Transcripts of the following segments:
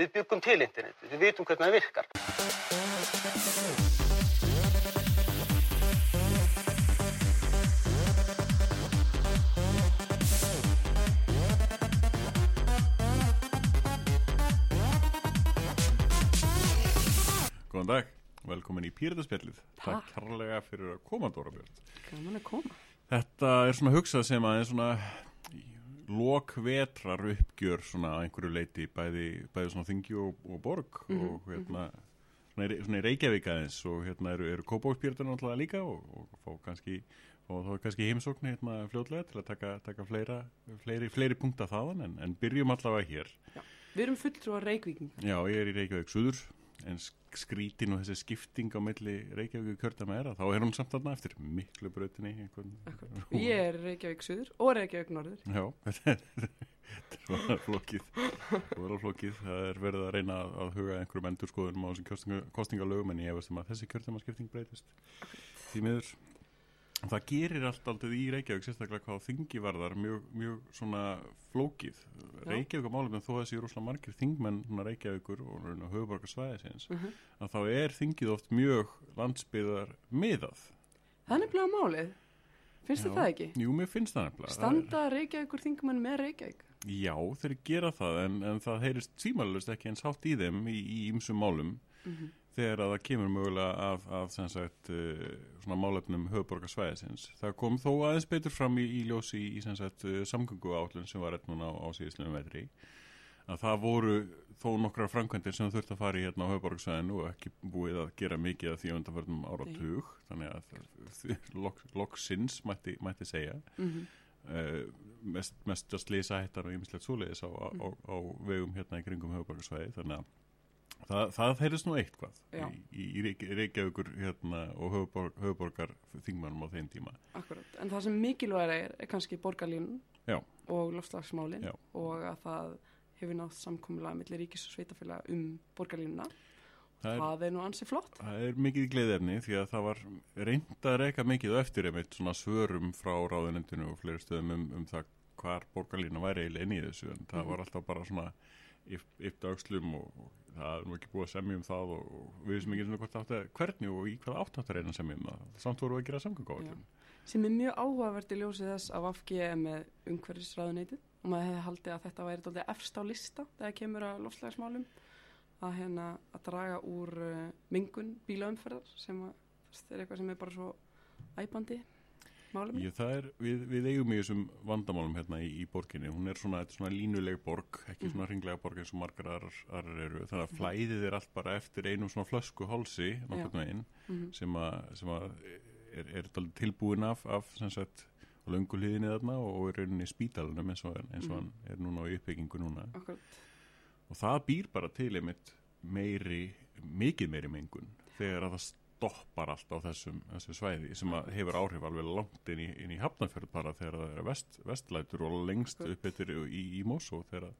Við byggum til internetið, við vitum hvernig það virkar. Góðan dag, velkomin í Píritaspjallið. Takk. Takk kærlega fyrir að koma, Dóra Björn. Gaman að koma. Þetta er svona hugsað sem að er svona lokvetrar uppgjör svona að einhverju leiti bæði, bæði svona þingi og, og borg Mhm, og hérna svona, í- Reykjavík aðeins og hérna eru, eru Kópákspírtar náttúrulega líka og, og fá kannski og þá er kannski heimsókn hérna fljótlega til að taka, taka fleira, fleiri, fleiri punkta þaðan en, en byrjum allavega hér. Við erum fulltrúar Reykvíking. Já, ég er í Reykjavík Suður en skrítin og þessi skipting á milli Reykjavík kjördama er að þá er hún samt þarna eftir miklu einhvern... Ég er Reykjavík Suður og Reykjavík Norður. Já, þetta er var flókið. Það var flókið, það er verið að reyna að, huga einhverjum endur skoðunum á þessum kostinga, kostingalögum en ég veist um að þessi kjördama skipting breytist. Því miður það gerir allt aldrei í Reykjavík sérstaklega hvað þingi varðar mjög, mjög svona flókið Reykjavík á málum þó að þessi rosalega margir þingmenn Reykjavíkur og höfuborgarsvæðisins Mhm. að þá er þingið oft mjög landsbyðar miðað Það er nefnilega málið. Finnst þið það ekki? Jú, mér finnst það nefnilega Standa Reykjavíkur þingmenn með Reykjavík? Já, þeir gera það en, en það heyrist tímalust ekki eins hátt í þeim í í ýmsum málum Mhm. Þegar að það kemur mögulega af, af sem sagt, uh, svona málefnum höfuborgarsvæðisins. Það kom þó aðeins betur fram í, í ljósi í, sagt, uh, samgöngu átlun sem var rétt núna á, á síðislega vetri að það voru þó nokkra framkvæmdir sem þurfti að fara í hérna á höfuborgarsvæðinu og ekki búið að gera mikið af því undanförnum áratug. Þannig að lok, loksins mætti, mætti segja. Mm uh, mest, mest að slýsa hættar og ýmislegt svoleiðis á, á, á, á vegum hérna í kringum höfuborgarsvæði þannig að það, það heyrðist nú eitthvað Já. í, í Reyk- Reykjavíkur hérna og höfuborg, höfuborgar þingmannum á þeim tíma Akkurat. En það sem mikilvæg er, er kannski borgarlínun og lofslagsmálin Já. og að það hefur nátt samkomulega millir ríkis og sveitafélag um borgarlínuna. það er, Það er nú ansi flott. það er mikið gleðefni því að það var reynd að reyka mikið á eftir einmitt svona svörum frá ráðunendinu og fleiri stöðum um, um það hvar borgarlína væri eiginlega inn í þessu en það Mhm. var alltaf bara svona ypt aukslum og, og það er nú ekki búið að semja um það og, og við vissum ekki svona hvort átt að hvernig og í hvaða átt átt að reyna að semja um það. Samt voru að gera samgöngu sem er mjög áhugavert í ljósið þess að er með umhverfisræðuneytið og maður hefði haldið að þetta væri dálítið efst á lista þegar kemur að lofslagsmálum að hérna að draga úr uh, mingun bílaumferðar sem er eitthvað sem er bara svo æpandi málum Ég, það er, við, við eigum í þessum vandamálum hérna í, í borginni, hún er svona, svona línuleg borg, ekki Mhm. svona ringlega borg eins og margar aðrar, aðrar eru, þannig að flæðið er allt bara eftir einum svona flösku hálsi nokkurn veginn Mhm. sem sem að er, er tilbúin af, af sem sagt, á löngu hliðinni þarna og, er rauninni í spítalunum eins og, eins og Mhm. hann er núna á uppbyggingu núna Akkurat, og það býr bara til einmitt meiri, mikið meiri mengun þegar að það stoppar allt á þessum, þessum svæði sem hefur áhrif alveg langt inn í, inn í hafnafjörð bara þegar það er vest, vestlætur og lengst upp eftir í, í Mosó þegar,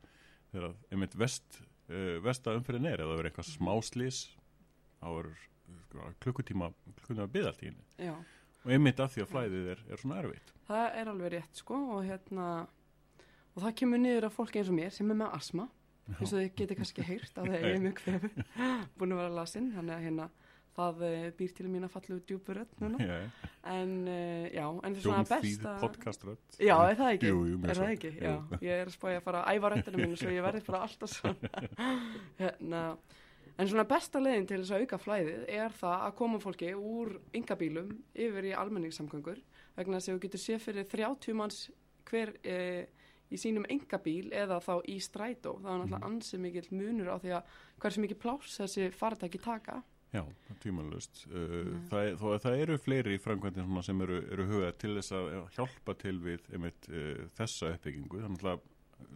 þegar einmitt vest, uh, vesta umfyrir er eða verður eitthvað smáslís er sko, klukkutíma klukkutíma byðalt í henni já. Og einmitt af því að flæðið er, er svona erfitt. Það er alveg rétt sko og hérna og það kemur niður af fólki eins og mér sem er með asma eins og þið geti kannski heyrt að það er mjög kvefu búin að vera lasin þannig að hérna það eh, býr til mín að fallu djúpurödd núna. Já, en uh, já, en það er svona besta podcaströdd Já, er það ekki? Jú, jú, er það ekki? Já, ég er að spája að fara að æfa röndinu mínu svo ég verði bara alltaf svona. Hérna, en svona besta leiðin til þess að auka flæðið er það að koma fólki úr yngabílum yfir í almenningssamgöngur vegna þess að þú getur séð fyrir 30 manns hver e, í sínum yngabíl eða þá í strætó. Það er náttúrulega Mhm. ansið mikill munur á því að hversu mikið pláss þessi faratæki taka Já, tímanlust. Uh, Mm. það, er- þó að það eru fleiri framkvæmdinn svona sem eru, eru hugað til þess að hjálpa til við einmitt, uh, þessa uppbyggingu. Þannig að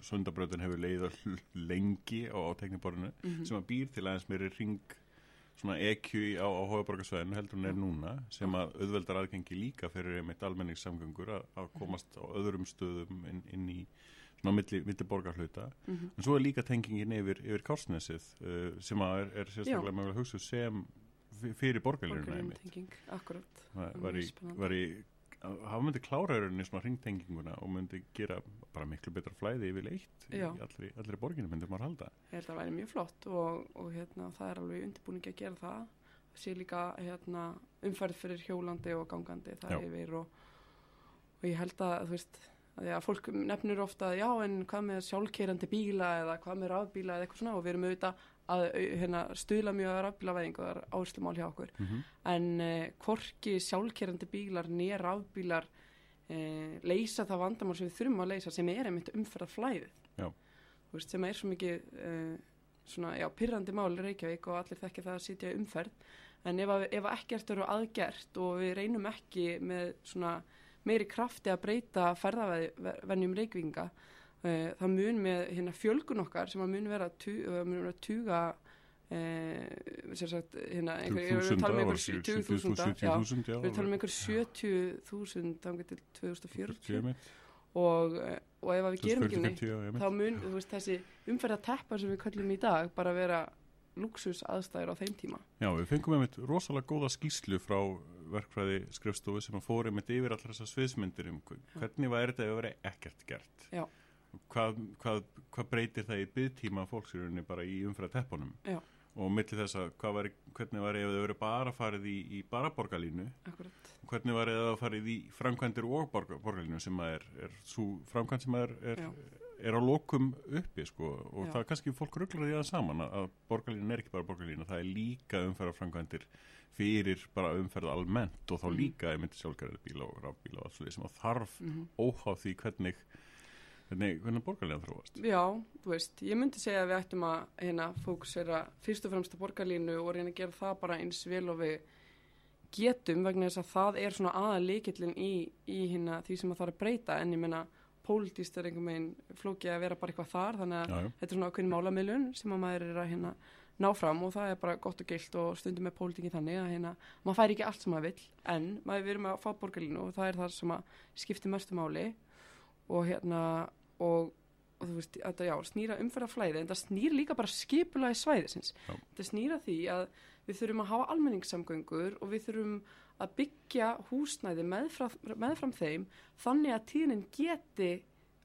sundabröðin hefur leiða lengi á, á tekniborinu Mhm. sem að býr til aðeins meiri ring EQ á, á hóðaborgarsvæðinu heldur en er núna sem að auðveldar aðgengi líka fyrir einmitt almenningssamgöngur að, að komast á öðrum stöðum inn, inn í svona milli, milli borgarhluta. Mhm. En svo er líka tengingin yfir, yfir Kársnesið uh, sem að er, er sérstaklega mögulega hugsuð sem f- fyrir Það Það er var í, var í að það myndi klára rauninni svona ringtenginguna og myndi gera bara miklu betra flæði yfir leitt í allri, allri borginu myndi maður halda. Ég held að það væri mjög flott og, og hérna, það er alveg undirbúningi að gera það. Sé líka hérna, umferð fyrir hjólandi og gangandi það Já. yfir og, og ég held að þú veist já, fólk nefnir ofta já en hvað með sjálfkeirandi bíla eða hvað með rafbíla eða eitthvað svona og við erum auðvitað að hérna, stuðla mjög að rafbílavæðingu og það er áherslumál hjá okkur. Mm -hmm. en uh, hvorki sjálfkerandi bílar nýja rafbílar uh, leysa það vandamál sem við þurfum að leysa sem er einmitt umferða flæðið veist, sem er svo mikið uh, svona, já, pyrrandi mál Reykjavík og allir þekki það að sitja umferð. En ef, ef ekkert eru aðgert og við reynum ekki með svona meiri krafti að breyta ferðavenjum Reykjavíkinga uh, það mun með hérna fjölgun okkar sem að mun vera, mun vera tuga Uh, sem sagt, hérna, einhver, ég er að tala um einhver 20.000 já, 70.000 já, við erum talað um einhver 70.000 þangar til 2040 20.000 og, eh, og ef að við gerum ekki neitt 2040, já, einmitt. þá mun veist, þessi umferða teppa sem við kallum í dag bara vera luxus aðstæður á þeim tíma. Já, við fengum einmitt rosalega góða skýslu frá verkfræði skrifstofu sem að fór einmitt yfir allar þessar sviðsmyndir um hve- hvernig var þetta ef það verið ekkert gert? Hvað, hvað, hvað breytir það í byggtíma fólksýrunni bara í umfæra teppunum? Já. og milli þess að hvernig var það verið bara farið í, í bara borgarlínu akkurat, hvernig var það farið í framkvæmdir og borgar, borgarlínu sem að er, er framkvæmd sem að er, er, er á lokum uppi sko. Og Já. það er kannski fólk rugglar því að saman að, að borgarlínu er ekki bara borgarlínu það er líka umferða framkvæmdir fyrir bara umferð almennt og þá Mhm. líka einmitt sjálfgerði bíla og rafbíla og alls því sem að þarf mm óháð því hvernig hvernig, hvernig borgarlínu þróast. Já, þú veist ég myndi segja að við ættum að hérna, fókusera fyrst og fremst að borgarlínu og reyna að gera það bara eins vel og við getum vegna þess að það er svona aðal leikillin í, í hérna, því sem að það er að breyta. En ég menna pólitíst er einhvern veginn flókið að vera bara eitthvað þar þannig að já, já, þetta er svona ákveðin málamiðlun sem að maður er að hérna ná fram og það er bara gott og gilt og stundum með pólitíkin þannig að hérna maður fær ekki allt sem maður vill en maður við erum að fá borgarlínu og það er það sem að skiptir mestu máli og hérna og, og þú veist, þetta já, snýra umferða flæði en það snýr líka bara skipulaði svæðisins Já. þetta snýra því að við þurfum að hafa almenningssamgöngur og við þurfum að byggja húsnæði meðfram, meðfram þeim þannig að tíðnin geti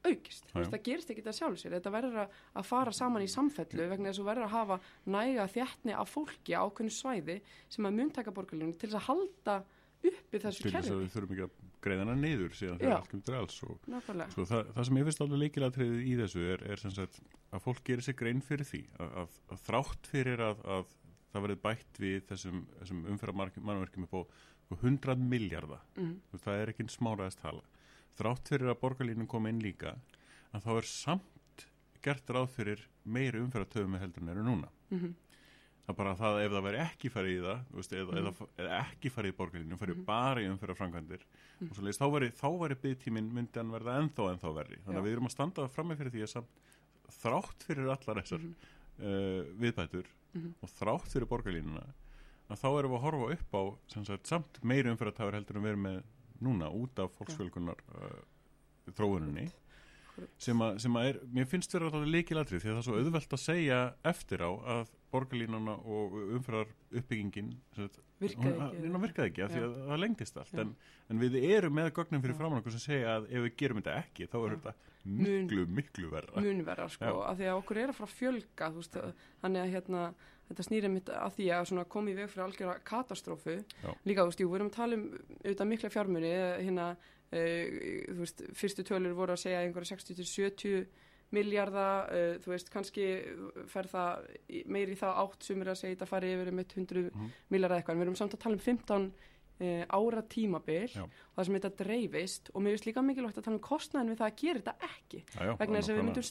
aukist, já. það gerist ekki það sjálf sér. Þetta verður að, fara saman í samfellu vegna þess að þú verður að hafa næga þjættni af fólki á ákveðnu svæði sem að muntaka borgarlínu til þess að halda uppi þessu til þess að kerfi. við þurfum ekki að greiða hana niður síðan þegar allt kemur alls og Sko, það, það sem ég finnst alveg leikilatriðið í þessu er, er sem sagt að fólk gerir sig grein fyrir því að, að, að þrátt fyrir að, að það verið bætt við þessum, þessum umferðar mannverkjum upp á sko, 100 miljardar, mm, það er ekki smáraðist tala. Þrátt fyrir að borgarlínum kom inn líka að þá er samt gert ráð fyrir meiri umferðartöfum með heldur en eru núna. mm Það er bara það að ef það veri ekki farið í það, veist, eða, Mhm. eða, eða ekki farið í borgarlínu, farið Mhm. bara í umferðar framkvæmdir Mhm. og svo leiðist, þá veri, veri byggtíminn myndi hann verða ennþá ennþá verri. Þannig Já. að við erum að standa frammi fyrir því að samt, þrátt fyrir allar þessar Mhm. uh, viðbætur Mhm. og þrátt fyrir borgarlínuna að þá erum við að horfa upp á sagt, samt meiri umferðartafur heldur en við erum með núna út af fólksfjölkunar uh, þróuninni sem að, sem að er, mér finnst vera þetta leikilatrið því að það er svo auðvelt að segja eftir á að borgarlínuna og umferðar uppbyggingin hún, virkaði ekki af því að það lengdist allt. En, en við erum með gögnum fyrir framann okkur sem segja að ef við gerum þetta ekki þá er þetta miklu, miklu verra. munverða sko, Já. af því að okkur er að fara að fjölga veist, þannig að hérna þetta snýri mitt að því að koma í veg fyrir algjöra katastrófu, Já. líka þú veist, jú, við erum að tala um auðvitað mikla fjármunni, hérna uh, þú veist, fyrstu tölur voru að segja einhverja 60-70 miljardar, uh, þú veist, kannski fer það meiri í það átt sem er að segja þetta fari yfir um 100 Mhm. miljardar eitthvað, en við erum samt að tala um 15 uh, ára tímabil Já. og það sem þetta dreifist og mér finnst líka mikilvægt að tala um kostnæðin við það að gera þetta ekki Já, vegna þess að við myndum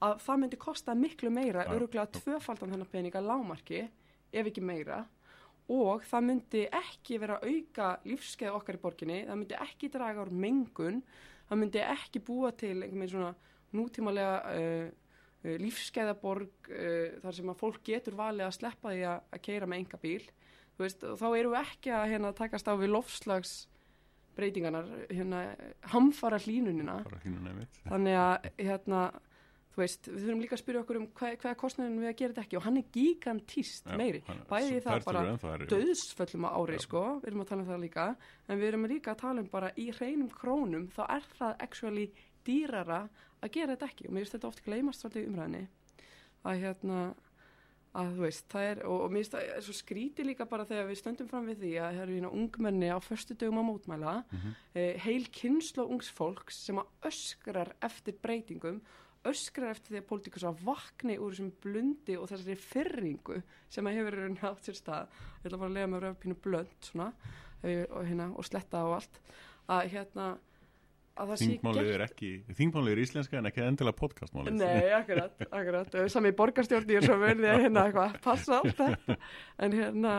að það myndi kosta miklu meira, Já, öruglega tvöfaldan þennan peninga lámarki, ef ekki meira. Og það myndi ekki vera að auka lífskeið okkar í borginni það myndi ekki draga úr mengun það myndi ekki búa til einhvern veginn svona nútímalega uh, uh, lífskeiðaborg uh, þar sem að fólk getur valið að sleppa því að, að keira með enga bíl. Þú veist, og þá erum við ekki að hérna, takast á við lofslags breytingarnar, hérna, hamfara hlínunina þannig að hérna, þú veist, við þurfum líka að spyrja okkur um hvað, hvað er kostnæðin við að gera þetta ekki. Og hann er gigantíst meiri, bæði það bara döðsföllum á ári Já. sko, við erum að tala um það líka. En við erum líka að tala um bara í hreinum krónum þá er það actually dýrara að gera þetta ekki. Og mér finnst þetta oft gleymast svolítið umræðinni að hérna að þú veist, það er, og, og mér finnst það er svo skríti líka bara þegar við stöndum fram við því að það eru hérna ungmenni á förstu dögum að mótmæla Mhm. eh, heil kynslu ungs fólks sem að öskrar eftir breytingum öskrar eftir því að pólitíkus að vakni úr þessum blundi og þessari fyrringu sem að hefur raunin átt sér stað. Ég ætla bara að lega með röfpínu blönd svona, og, hérna, og sletta og allt. Að hérna að það sé gert- er ekki, þingmálið er íslenska en ekki endilega podcastmálið. Nei, akkurat, akkurat. Sami borgarstjórn ég er svo verði að hérna eitthvað passa allt þetta. En hérna,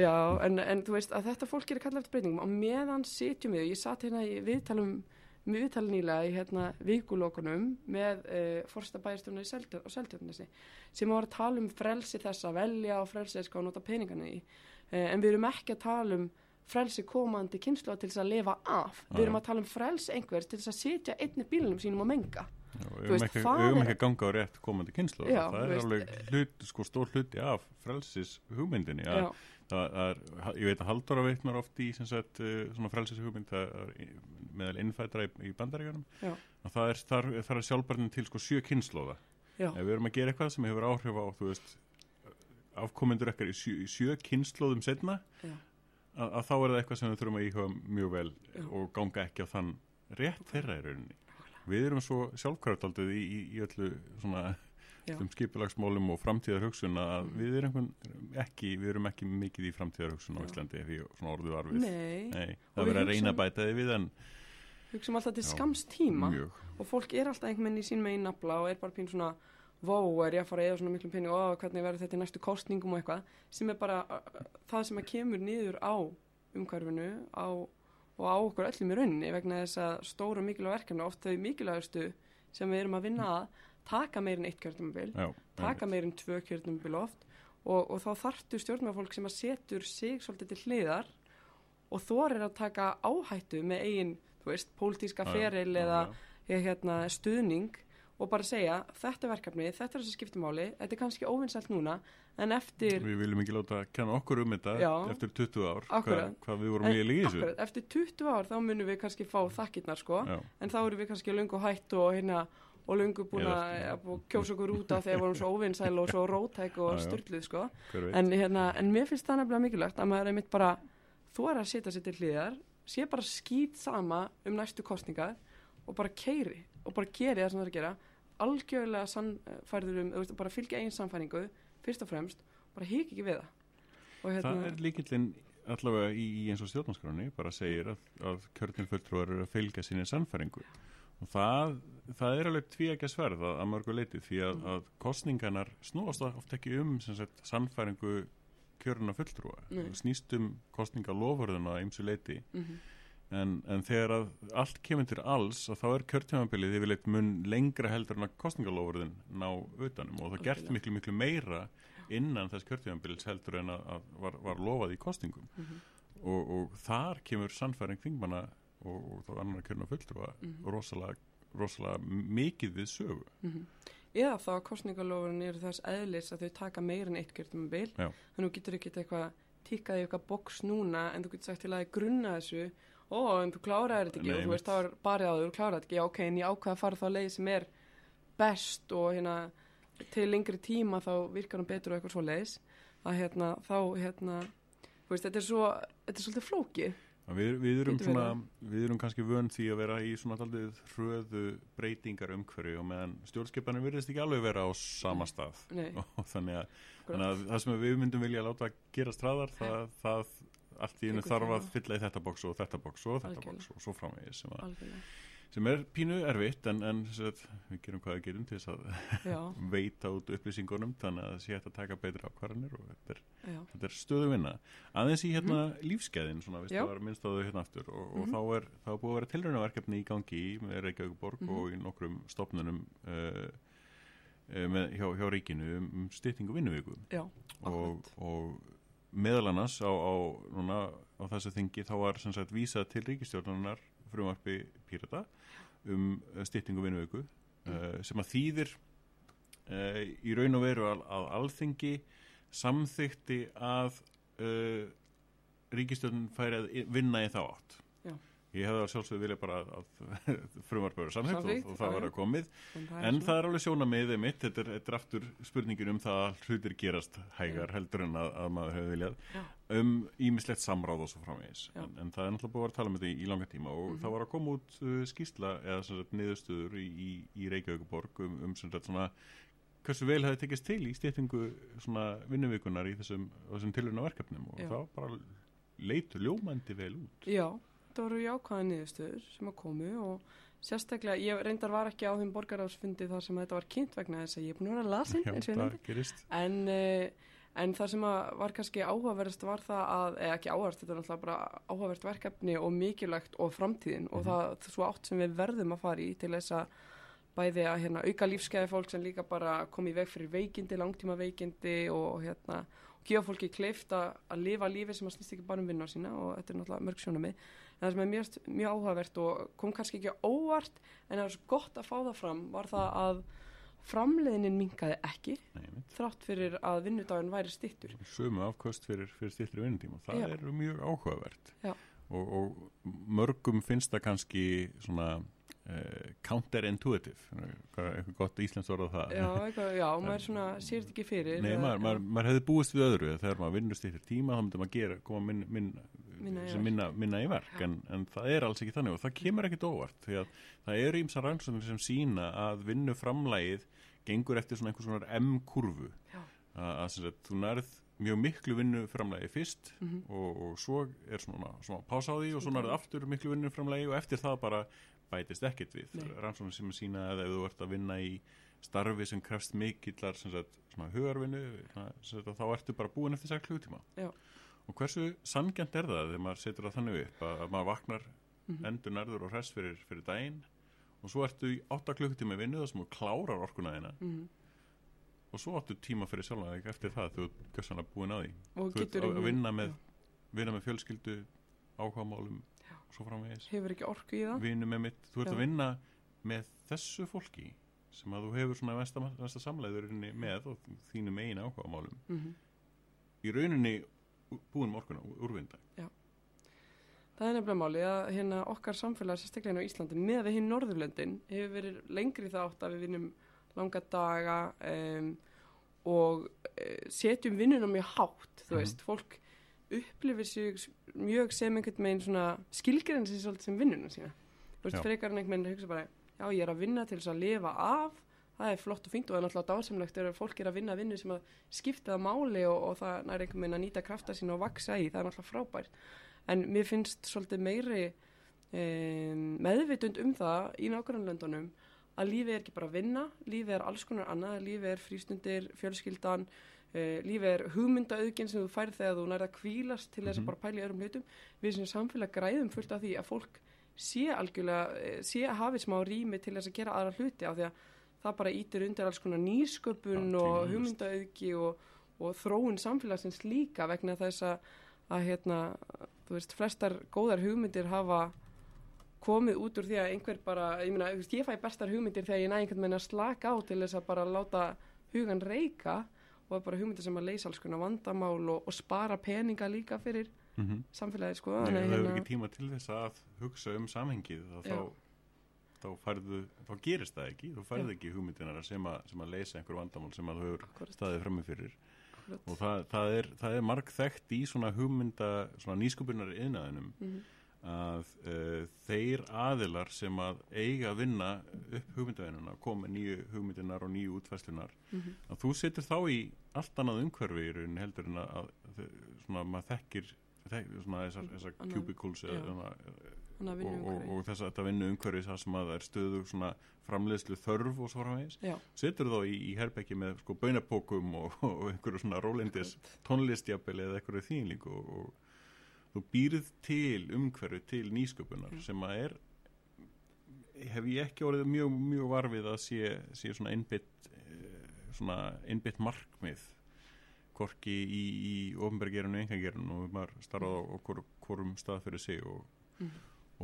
já, en, en þú veist að þetta fólk er að kalla eftir breytingum. Og meðan sitjum við, og ég satt hérna í viðtalum með viðtal nýlega í hérna vikulokunum með uh, forsta bæjarstjórnar í Seltjörn, á Seltjörnesi sem var að tala um frelsi þess að velja og frelsi þess að nota peningana í uh, en við erum ekki að tala um frelsi komandi kynslu til þess að lifa af við erum að tala um frelsi einhvers til þess að sitja einni bílunum sínum og menga Já, Við höfum ekki, er- ekki að ganga á rétt komandi kynslu. Já, það er veist, alveg hlut, sko, stór hluti af frelsis hugmyndinni. Já, Það, er, ég veit að Halldóra veitnar oft í sagt, uh, svona frelsis hugmynd það í- meðal innfættra í, í bandaríkjunum. Já. Og það er, þar, þar er sjálfbarnin til sko sjö kynnslóða. Ef við erum að gera eitthvað sem hefur áhrif á, þú veist, afkomendur ekkert í sjö, sjö kynnslóðum setna, að, að þá er það eitthvað sem við þurfum að íhuga mjög vel Já. og ganga ekki á þann rétt þeirra í rauninni. Við erum svo sjálfkvæðaldið í, í, í öllu svona. Um skipilagsmálum og framtíðar hugsun að við erum ekki, við erum ekki mikið í framtíðar hugsun á. Íslandi ég svona orðið var við. nei, Nei, það verður að reyna að bæta þið við en hugsaum alltaf til Já, skams tíma mjög. og fólk er alltaf einhvern veginn í sín megin nafla og er bara pín svona vó, er ég að fara að eða svona miklum penning og hvernig verður þetta í næstu kostningum og eitthvað sem er bara það sem að kemur niður á umhverfinu á, og á okkur öllum í rauninni vegna þess að stóra mikilvæg verkefni oft þau mikilvægastu sem við erum að vinna að taka meirinn eitt kjörtumbil Já, taka meirinn tvö kjörtumbil oft og, og þá þarftu stjórnmæðfólk sem að setur sig svolítið til hliðar og þorir að taka áhættu með eigin, þú veist, pólitíska feril eða ég, hérna, stuðning og bara segja þetta er verkefni, þetta er þessi skiptumáli þetta er kannski óvinnsælt núna en eftir, Við viljum ekki láta kenna okkur um þetta Já. eftir 20 ár, Akkurat. hvað við vorum en, líka í þessu. akkurat, eftir 20 ár þá munum við kannski fá þakkirnar sko Já, en þá erum við kannski löngu hætt og hérna og löngu búin að kjósa okkur út af þegar vorum svo óvinnsæl og svo rótæk og styrluð sko. En, hérna, en mér finnst það nefnilega mikilvægt að maður er mitt bara þú er að setja sér til hliðar sé bara skýt sama um næstu kostningar og bara keiri og bara geri það sem það er að gera. Algjörlega sannfærður um, veist, bara fylgja einn samfæringu fyrst og fremst, bara hík ekki við það. Og hérna, Það er líkillinn allavega í, í eins og stjórnarskráni bara segir að, að kjörnilfulltrúar eru að fylgja sinni sannfæringu. og það, það er alveg tví ekki að sverða að mörgu leiti því að, að kostninganar snúast oft ekki um sagt, sannfæringu kjörna fulltrúa. Nei. Það snýst um kostningalofurðuna á ymsu leiti mm en, en þegar að allt kemur til alls að þá er kjörtjámabilið yfirleitt mun lengra heldur en að kostningalofurðin ná utanum og það gert miklu miklu meira innan þess kjörtjámabilis heldur en að, að var, var lofað í kostningum Mhm. og, og þar kemur sannfæring þingmanna og, og þá annar kjörna fulltrúa Mhm. rosalega, rosalega mikið við sögu. -hmm. eða þá að kostningalofurinn eru þess eðlis að þau taka meira en eitt kjörtum Já. þannig að þú getur ekki eitthvað tíkað í eitthvað boks núna en þú getur sagt til að grunna þessu ó, en þú kláraði þetta ekki. Nei, og þú veist, þá er á þau, þú kláraði þetta ekki. Já, ok, en ég ákveða að fara þá leið sem er best og hérna til lengri tíma þá virkar hann betur og eitthvað svo leiðis að hérna, þá hérna þú veist, þetta er svo, þetta er svolítið flókið. Að Við, við, erum svona, við erum kannski vön því að vera í svona aldrei hröðu breytingar umhverju og meðan stjórnskipanir virðist ekki alveg vera á sama stað. Og þannig að, þannig að það sem við myndum vilja láta gera straðar það, það allt í Tekur þarf að fylla í þetta boks og þetta boks og þetta boks og svo framvegis sem, að, algjörlega, sem er pínu erfitt en, en sagt, við gerum hvað við gerum til þess að veita út upplýsingunum þannig að það sé hægt að taka betri ákvarðanir og þetta er, þetta er stöðu vinna aðeins í hérna lífskeiðin svona, Mhm. Já. það var minnst á þau hérna aftur og, og Mhm. þá, er, þá er búið að vera tilraunaverkefni í gangi með Reykjavíkuborg Mhm. og í nokkrum stopnunum uh, uh, með, hjá, hjá ríkinu um, um styttingu vinnuvíku og, og meðal annars á, á, núna, á þessu þingi þá var sem sagt vísað til ríkistjórnunar frumarpi Pírata um styttingu vinnuvíku uh, sem að þýðir uh, í raun og veru að, að alþingi samþykti að ríkistjórnin færi að vinna í þá átt. Já. ég hefði að sjálfsögðu vilja bara að frumvarpöru samþykkt og, Samþykkt, og það var að komið. En það En svona- það er alveg sjónamiðið mitt, þetta er, þetta er aftur spurningin um það að hlutir gerast hægar heldur en að, að maður hefur viljað. Já. Um ímislegt samráð og svo framvegis. En, en það er náttúrulega búið að vera að tala um þetta í, langa tíma og Mhm. það var að koma út uh, skýrsla eða sagt niðurstöður í, í, í Reykjavíkuborg um, um sagt svona hversu vel hefði tekist til í stýttingu svona vinnuvikunar í þessum, þessum tilurna verkefnum og Já. það bara leitur ljómandi vel út. Já, það voru jákvæða niðurstöður sem að komu og sérstaklega, ég reyndar var ekki á þeim borgaráðsfundi þar sem þetta var kynnt vegna þess að ég er búin að vera lasin Já, það. En, uh, en það sem var kannski áhugaverðast var það að, eða ekki áhugaverðast, þetta er náttúrulega bara áhugavert verkefni og mikilvægt og framtíðin og Mhm. það svo átt sem við verðum að fara í til þess að bæði að hérna, auka lífskeiði fólk sem líka bara koma í veg fyrir veikindi, langtíma veikindi og hérna, gefa fólki kleift að, að lifa lífi sem að snýst ekki bara um vinna sína og þetta er náttúrulega mörg sjónami en það sem er mjög, mjög áhugavert og kom kannski ekki óvart en það er svo gott að fá það fram var það að framleiðinin minkaði ekki Nei, þrátt fyrir að vinnudaginn væri stittur. sömu afkvöst fyrir, fyrir stýttri vinnutíma það Já. er mjög áhugavert og, og mörgum finnst það kannski svona uh, counterintuitive Hvað- eitthvað gott íslenskt orð á það Já, eitthvað, já, maður svona sér þetta ekki fyrir. Nei, maður, maður, maður hefði búist við öðru þegar maður vinnur stýttir tíma þá myndi maður gera, koma minn, minn, Minna í minna, minna í verk Já. en, en það er alls ekki þannig og það kemur ekkit óvart því að það eru ímsa rannsóknir sem sína að vinnu framlægið gengur eftir svona einhvers svona M-kurvu. Að, þú nærð mjög miklu vinnu framlægi fyrst Mhm. og, og svo er svona, svona pása á því og svo nærð aftur miklu vinnu framlægi og eftir það bara bætist ekkert við. Rannsóknir sem sína að ef þú ert að vinna í starfi sem krefst mikillar sem sagt, svona hugarvinnu þá ertu bara búin eftir 6 klukkutíma. Já. Og hversu sangjant er það þegar maður setur það þannig upp að, að maður vaknar Mhm. endur nærður og hress fyrir, fyrir daginn og svo ertu í 8 klukkutíma í vinnu þar sem klárar orkuna þína Mhm. og svo áttu tíma fyrir sjálf eftir það þú ert gjössanlega búin að því Og þú ert að, vinna með, vinna með fjölskyldu áhugamálum Já. og svo framvegis hefur ekki orku í það. mitt, þú ert Já. að vinna með þessu fólki sem að þú hefur svona mesta, mesta samleiðurinni með og þínu megin áhugamálum Mm í rauninni búin morgun úrvinda Það er nefnilega máli að hérna okkar samfélag sérstaklega hérna á Íslandi með við hinn Norðurlöndin hefur verið lengri þátt að við vinnum langa daga um, og uh, setjum vinnuna mjög hátt, þú Mhm. veist, fólk upplifir sig mjög sem einhvern veginn svona svolítið sem vinnuna sína. Þú veist, Já. frekar en einhvern veginn hugsa bara, já, ég er að vinna til þess að lifa af, það er flott og fínt og það er náttúrulega dásamlegt þegar fólk er að vinna vinnu sem að skipta það máli og, og það er einhvern veginn að nýta krafta sína og vaksa í, það er náttúrulega frábært en mér finnst svolítið meiri um, meðvitund um það í nákvæmlandunum að lífið er ekki bara að vinna, lífið er alls konar annað, lífið er frístundir, fjölskyldan, uh, lífið er hugmyndaauðgin sem þú færð þegar þú nærða að kvílast til þess Mhm. að bara pæla í öðrum hlutum. Við sem samfélag græðum fullt af því að fólk sé algjörlega, eh, sé að hafi smá rými til þess að gera aðra hluti af því að það bara ítir undir alls konar nýsköpun Já, og hugmyndaauðgi og, og þróun samfélagsins líka vegna þess að, að hérna, þú veist, flestar góðar hugmyndir hafa komið út úr því að einhver bara, ég meina, ég fæ bestar hugmyndir þegar ég næ einhvern veginn að slaka á til þess að bara láta hugan reyka og það er bara hugmyndir sem að leysa alls konar vandamál og, og spara peninga líka fyrir mm -hmm. samfélagið, sko. Nei, það að hefur ekki tíma til þess að hugsa um samhengið þá, Já. Þá, færðu, þá gerist það ekki þú færðu ekki hugmyndinar sem, sem að leysa einhver vandamál sem að þú hefur staðið frammi fyrir Akkúrat. og það, það er, það er marg þekkt í svona hugmynda svona nýsköpunar yðnaðinum Mhm. að uh, þeir aðilar sem að eiga að vinna upp hugmyndavinnuna koma nýju hugmyndinar og nýju útfæslunar Mhm. að þú setur þá í allt annað umhverfi í rauninni heldur en að, að svona maður þekkir þek, svona þessar, þessar cubicles eða, og, og, og þess að þetta vinnu umhverfi það sem að það er stöðu svona framleiðslu þörf og svo framvegis. Setur þá í, í herbekki með sko bönapókum og, og einhverju svona rólindis tónlistjapel eða einhverju þýnling og, og þú býrð til umhverfi til nýsköpunar Mm. sem að er hef ég ekki orðið mjög, mjög varfið að sé, sé svona einbytt eh, svona einbytt markmið hvorki í, í ofnbergerinu engagerinu og maður starfað á, hvor, hvorum stað fyrir sig og, Mhm.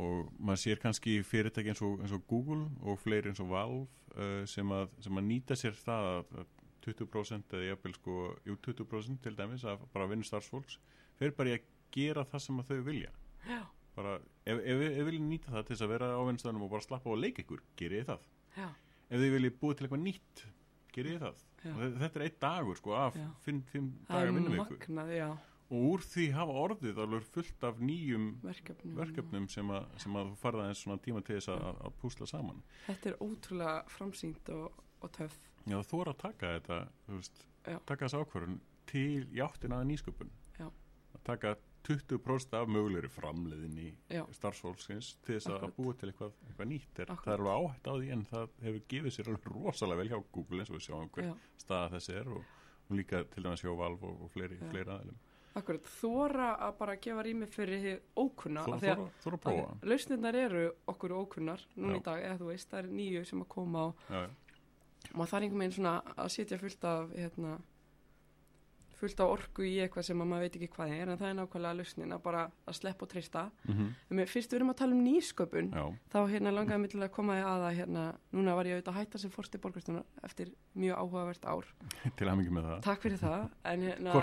og maður sér kannski fyrirtæki eins og, eins og Google og fleiri eins og Valve uh, sem, að, sem að nýta sér það að, að 20% eða jafnvel sko jú, 20% til dæmis að bara vinna starfsfólks fyrir bara í að gera það sem að þau vilja. Já, bara, ef, við viljum nýta það til þess að vera á vinnstæðanum og bara slappa á að leika ykkur, gerið þið það. Já, ef þið viljið búið til eitthvað nýtt, gerið þið það þetta- er eitt dagur sko af fimm, fimm það daga vinnum ykkur magnað, já, og úr því hafa orðið alveg fullt af nýjum verkefnum. verkefnum sem að, sem að þú farða eins svona tíma til þess að, að, púsla saman. Þetta er ótrúlega framsýnt og, og töff. Já, þú er að taka þetta, veist, taka þessa ákvörðun til játtin að nýsköpun. Að taka 20% af mögulegri framleiðinni starfsfólksins til þess að búa til eitthvað, eitthvað nýtt. Er, það er alveg áhætt á því en það hefur gefið sér alveg rosalega vel hjá Google eins og við sjáum hver Já, staða þessi er og, og líka til dæmis hjá Valve og, og fleiri, fleiri aðeilum. akkurat, þóra að bara gefa rými fyrir ókunna. Því að- prófa. Lausnirnar eru okkur ókunnar núna í dag, eða þú veist, það er nýju sem að koma og já. maður þarf einhvern veginn svona að setja fullt af hérna, fullt af orku í eitthvað sem að maður veit ekki hvað er en það er nákvæmlega lausnin að bara að sleppa og treysta. Mm mér, fyrst við erum að tala um nýsköpun. Já. þá hérna langaði mig til að koma að að hérna, núna var ég auðvitað að hætta sem fórsti borgarstunar eftir mjög áhugavert ár. Til að með það. takk fyrir það. En hérna.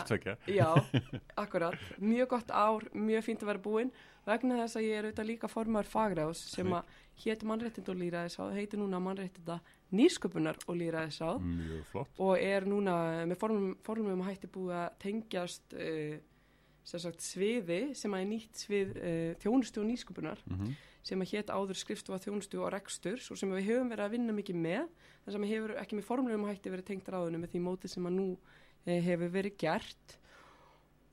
Já, akkurat, mjög gott ár, mjög fínt að vera búinn vegna þess að ég er auðvitað líka formar fagráðs sem að hétt mannréttind og lýræðisáð, heitir núna mannréttinda nýsköpunar og flott. og er núna með formum, formum að hætti búið að tengjast uh, sem sagt sviði sem að er nýtt svið uh, þjónustu og nýsköpunar Mm sem að hétt áður skrifstofa þjónustu og reksturs og sem við höfum verið að vinna mikið með þar sem hefur ekki með formlegum hætti verið tengt ráðinu með því móti sem að nú eh, hefur verið gert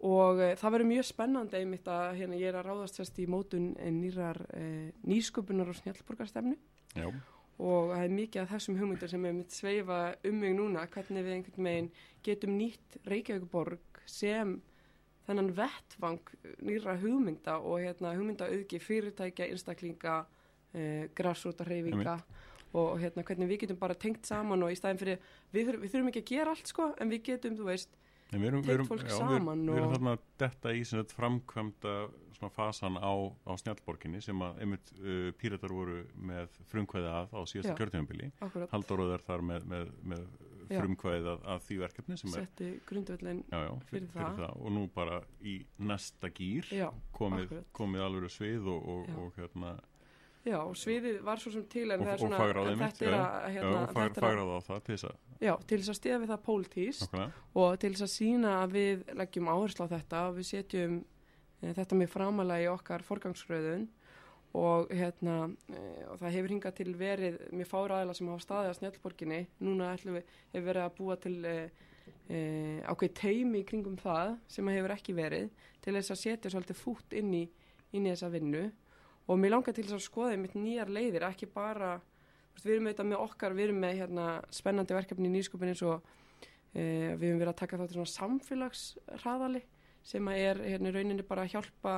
og eh, það verður mjög spennandi einmitt að hérna, ég er að ráðast sérst í mótun eh, nýrar eh, nýsköpunar og snjallborgarstefnu Já. og það er mikið af þessum hugmyndur sem er mitt sveifa um mig núna hvernig við einhvern veginn getum nýtt Reykjavíkuborg sem þennan vettvang nýra hugmynda og hérna, hugmynda auðgi fyrirtækja, einstaklinga eh, grassrúta hreyfinga og hérna, hvernig við getum bara tengt saman og í staðin fyrir, við, við þurfum ekki að gera allt sko, en við getum, þú veist, við erum, við erum, fólk já, við, saman við erum og- þarna að detta í framkvæmda svona fasan á, á snjallborginni sem að einmitt uh, píratar voru með frumkvæði að á síðasta Halldóruð er þar með, með, með frumkvæðið að, að því verkefni er setti grundvöldin, já, fyrir það. og nú bara í næsta gýr komið, komið alveg svið og, og, og hérna já, og sviðið var svo sem til en og, það er og svona, fagráðið en mitt þetta er að, já, hérna, og fag, þetta að, fagráð á það til þess að já, til þess að stiða við það nákvæmlega. og til þess að sína að við leggjum áherslu á þetta og við setjum e, þetta með framalega í okkar forgangsröðun og hérna e, og það hefur hingað til verið mér fára aðila sem hafa staðið að snjallborginni. Núna ætlum við hefur verið að búa til e, e, ákveð teimi kringum það sem hefur ekki verið til þess að setja svolítið fút inn í, inn í þessa vinnu og mér langar til þess að skoða mitt nýjar leiðir ekki bara við erum auðvitað með okkar, við erum með hérna, spennandi verkefni í nýsköpun eins og e, við höfum verið að taka þátt svona samfélagsraðali sem að er hérna rauninni bara að hjálpa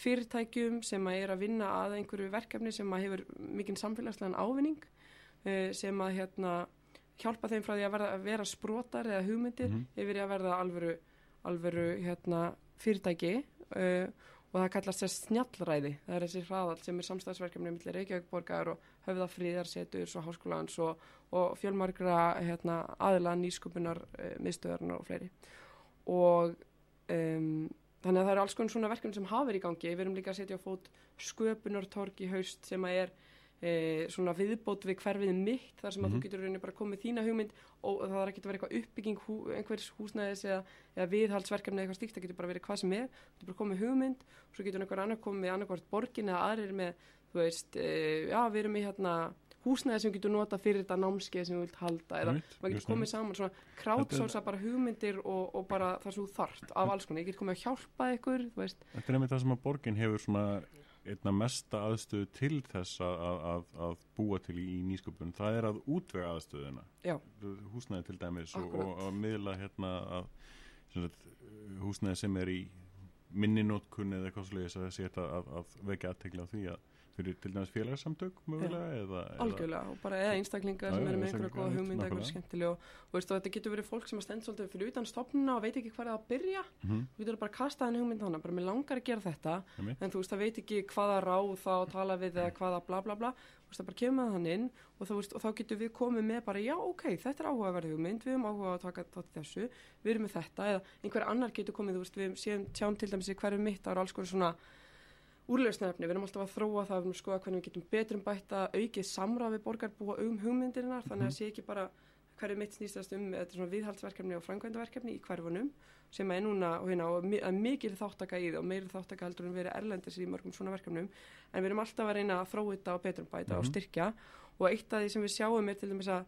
fyrirtækjum sem að er að vinna að einhverju verkefni sem að hefur mikinn samfélagslegan ávinning e, sem að hérna hjálpa þeim frá því að, verða, að vera sprotar eða hugmyndir Mhm. yfir í að verða alvöru, alvöru hérna, fyrirtæki uh, og það kallast þess snjallræði. Það er þessi hraðall sem er samstæðsverkefni millir Reykjavíkborgar og höfðafríðarseturs og háskólans og, og fjölmargra hérna, aðila nýsköpunar uh, miðstöðarnar og fleiri. Og um, þannig að það eru alls konar svona verkefni sem hafa verið í gangi. Við erum líka að setja á fót sköpunartorg í haust sem að er e, svona viðbót við hverfið mitt þar sem að Mhm. þú getur rauninni bara komið þína hugmynd og það er ekki að vera eitthvað uppbygging hú, einhvers húsnæðis eða, eða viðhaldsverkefni eða eitthvað stíkt, það getur bara verið hvað sem er. Þú getur bara komið hugmynd og svo getur einhver annar komið með annarkvort borgin eða aðrir með þú veist, e, já við erum í hérna húsnæði sem getur nota fyrir þetta námskeið sem þú vilt halda eða Einmitt, maður getur komið saman svona crowdsourca bara hugmyndir og, og bara það sem þú þart af alls konar, ég get komið að hjálpa ykkur Þetta er einmitt það sem að borgin hefur svona einna mesta aðstöðu til þess að, að, að, búa til í nýsköpun það er að útvega aðstöðuna Já. húsnæði til dæmis og, Akkúrat. og að miðla hérna að, sem sagt, húsnæði sem er í minni nótkunni eða eitthvað að sé þetta að, að vekja aðtegla á því að fyrir til dæmis félagsamtök mögulega eða, eða algjörlega og bara eða einstaklingar sem eru með einhverja góða einhverja nákvæmlega. skemmtilega og, og veist, þetta getur verið fólk sem að stend svolítið fyrir utan stopnuna og veit ekki hvað er að byrja Mhm, þú getur bara að kasta henni hugmynd hana, bara mér langar að gera þetta einmitt. en þú veist, það veit ekki hvaða ráð þá tala við eða hvaða bla bla bla þú veist, það bara kemur hann inn og, þú veist, og þá getur við komið með bara, já, ok, þetta er áhugaverð hugmynd, við erum áhuga að taka þátt þessu, við erum með þetta eða einhver annar getur komið, þú veist, við séum, sjáum til dæmis hverju mitt ára alls konar svona úrlausnefni, við erum alltaf að þróa það, við erum að skoða hvernig við getum betrum bætt að aukið samráð við borgarbúa um hugmyndirinnar, þannig að sé ekki bara hverju mitt snýstast um, þetta er svona viðhaldsverkefni og framkvæmdaverkefni í hverfunum sem er núna og hérna og mikil þáttaka í það og meiri þáttaka heldur en verið erlendis í mörgum svona verkefnum. En við erum alltaf að reyna að þróa þetta og betrum bæta og Mhm. styrkja. Og eitt af því sem við sjáum er til dæmis að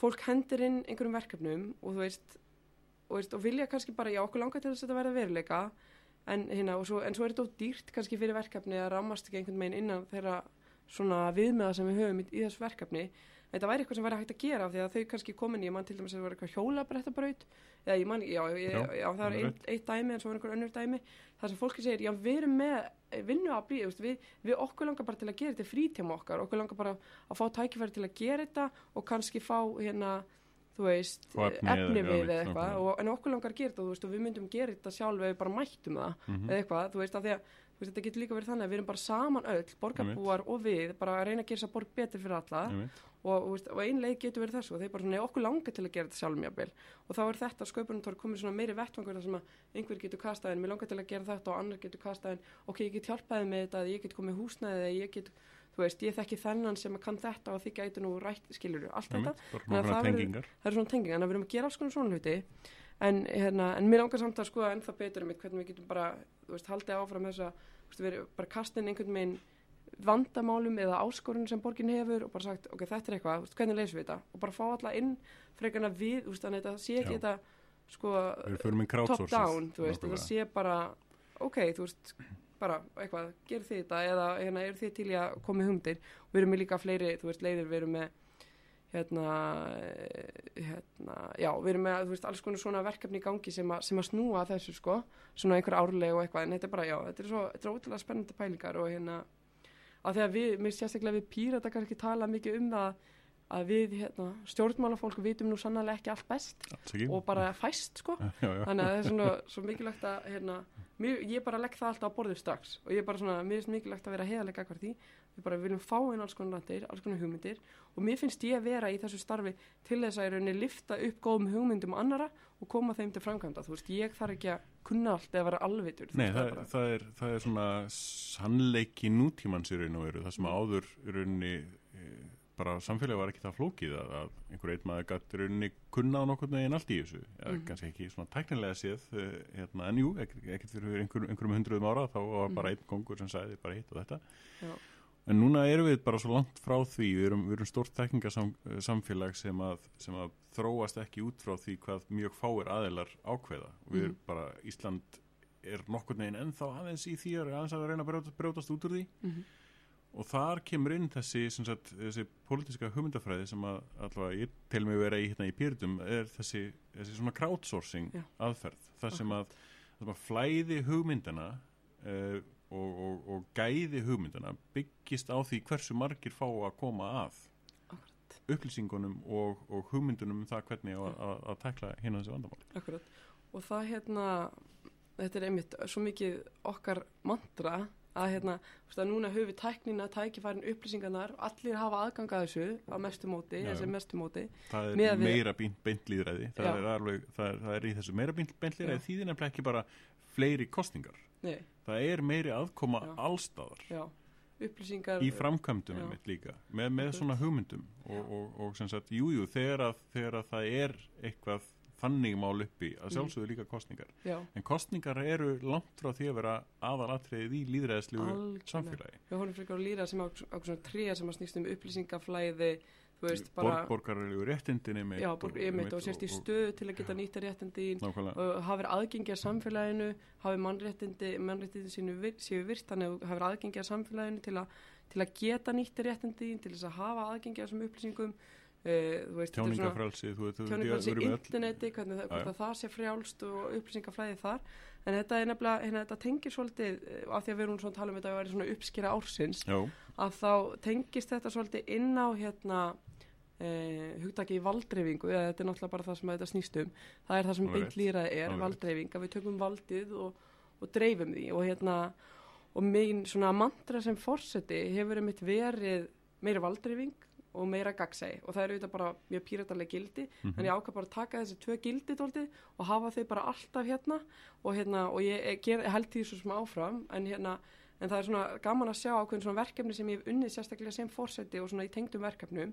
fólk hendir inn einhverjum verkefnum og þú veist og, veist, og vilja kannski bara, já, okkur langar til þess að þetta verða veruleika en, og svo, en svo er þetta of dýrt kannski fyrir verkefni að rammast ekki einhvern veginn innan þeirra svona viðmiða sem við höfum í, í þessu verkefni. Þetta væri eitthvað sem væri hægt að gera af því að þau kannski komin í, ég man til dæmis að það var eitthvað hjólabrettabraut. Eða ég man, já, ég, Já, já, það var eitt, eitt dæmi en svo var einhver önnur dæmi. Þar sem fólki segir, já, við erum með vinnu að blíða, við, við okkur langar bara til að gera þetta frítíma okkar, okkur langar bara að fá tækifæri til að gera þetta og kannski fá hérna þú veist, efni efni, við eða eitthvað. og, en okkur langar að gera þetta, þú veist, og við myndum gera þetta sjálf ef við bara mættum það Mhm. eða eitthvað, þú veist, af því að þú veist, þetta getur líka verið þannig að við erum bara saman öll, borgarbúar og við, bara að reyna að gera þess að borg betur fyrir alla. Og, og, veist, og ein leið getur verið þessu og þeir bara svona, "Nei, okkur langar til að gera þetta sjálfum jafnvel. Og þá er þetta sköpunartóri komið svona meiri vettvangur þar sem að einhver getur kastað en mér langar til að gera þetta og annar getur kastað en ok, ég get hjálpaði með þetta, ég get komið húsnæði eða ég get, þú veist, ég þekki þennan sem kann þetta og þið gætu nú rætt, skilur allt þetta, Einmitt, bara Þannig að það tengingar. það er svona tenging en að við erum að gera alls konar svona hluti. En, hérna, en mér langar samt að skoða ennþá betur um hvernig við getum bara, þú veist, haldið áfram þess að, þú veist, við erum bara kastin einhvern veginn vandamálum eða áskorun sem borgin hefur og bara sagt, ok, þetta er eitthvað, þú veist, hvernig leysum við þetta? Og bara fá alla inn frekar en að við, þú veist, þannig að þetta sé ekki þetta, sko, top down, þú veist, þetta sé bara, ok, þú veist, bara eitthvað, gerð þið þetta eða hérna, eru þið til í að koma með humdir við erum með líka fleiri, þú veist, leiðir, við erum með hérna, eh, hérna já, við erum með, veist, alls konar svona verkefni í gangi sem, a, sem að snúa þessu, sko svona einhver árleg og eitthvað, en þetta er bara, já þetta er svo, þetta er ótrúlega spennandi pælingar og hérna að að við, mér sérstaklega við pírata kannski tala mikið um það að við, hérna, stjórnmálafólk vitum nú sannlega ekki allt best ekki og bara fæst, sko. Já, já, þannig að það er svona svo mikilvægt að hérna, mér, ég bara legg það alltaf á borðið strax og ég er bara svona, mér finnst mikilvægt að vera heiðalega hvert því, við bara viljum fá inn alls konar rættir, alls konar hugmyndir og mér finnst ég að vera í þessu starfi til þess að í rauninni lifta upp góðum hugmyndum annara og koma þeim til framkvæmda. Þú veist, ég þarf ekki að kunna allt eða vera alvitur þú Nei, það, bara- það, er, það er svona sannleiki nútímans í raun og veru, það sem Mm. áður í rauninni e, bara samfélagi var ekki það flókið að, að einhver einn maður gætt í rauninni kunna á nokkurn veginn allt í þessu, ja, Mhm. kannski ekki svona tæknilega séð, e, hérna, en jú, ek- ekkert fyrir einhver, einhverjum hundruðum ára þá var bara Mhm. einn kongur sem sagði bara hitt og þetta Já. en núna erum við bara svo langt frá því við erum, við erum stórt tekningasamfélag sem að, sem að þróast ekki út frá því hvað mjög fáir aðilar ákveða við erum Mhm. bara, Ísland er nokkurn veginn ennþá aðeins í því að aðeins að reyna að brjóta, brjótast út úr því Mhm. Og þar kemur inn þessi, sagt, þessi pólitíska hugmyndafræði sem að allavega ég tel mig vera í hérna í pýrtum er þessi, þessi svona crowdsourcing Já. aðferð, þar sem að, að flæði hugmyndana uh, og, og, og gæði hugmyndana byggist á því hversu margir fá að koma að Akkurat. upplýsingunum og, og hugmyndunum um það hvernig að tekla hérna þessi vandamál Akkurat. Og það hérna, þetta er einmitt svo mikið okkar mantra að hérna, þú veist að núna höfum við tæknina, tækifærin, upplýsingarnar, allir hafa aðgang að þessu á mestu móti, Já, þessi mestu móti. það er við- meira beint, beint líðræði það er, það, er, það er í þessu meira beint, beint líðræði Já. því þið nefnilega ekki bara fleiri kostingar Nei, það er meiri aðkoma Já. allstaðar já, í framkvæmdum einmitt líka. Með, með svona hugmyndum og, og, og sem sagt, jújú, jú, þegar, þegar að það er eitthvað þannig mál uppi að Mhm. sjálfsögðu líka kostningar Já, en kostningar eru langt frá því að vera aðalatriðið í líðræðislu samfélagi. Við horfum frekar að líra sem á, á svona tríja sem að snýst um upplýsingaflæði, veist, bara, Borg, borgarlegu réttindin einmitt já, borg, einmitt, og sérst í stöðu til að geta nýta réttindin og hafið aðgengi að samfélaginu hafið mannréttindi, mannréttindi sínu vir, séu virt, þannig að hafið aðgengi að samfélaginu til, a, til að geta nýtti réttindi til þess að hafa aðgengi að þessum upplýsingum svona tjáningafrælsi tjáningafrælsi í interneti, hvernig það, hvort að það sé frjálst og upplýsingaflæði þar. En þetta er nefnilega, hérna, þetta tengir svolítið eh, af því að við erum svona að tala um þetta að vera svona uppskera ársins já, að þá tengist þetta svolítið inn á hérna eh, hugtaki valdreifingu, eða þetta er náttúrulega bara það sem þetta snýst um, það er það sem beint lýraði er, valdreifing, að við tökum valdið og, og dreifum því. Og hérna og megin svona mantra sem fórseti hefur einmitt verið meira valdreifing og meira gagsæi og það er auðvitað bara mjög píratalega gildi Mhm. en ég ákvað bara að taka þessi tvö gildi dóldi og hafa þau bara alltaf hérna. Og hérna og ég, ger, held því svo sem áfram en hérna en það er svona gaman að sjá ákveðin svona verkefni sem ég hef unnið sérstaklega sem fórseti og svona í tengdum verkefnum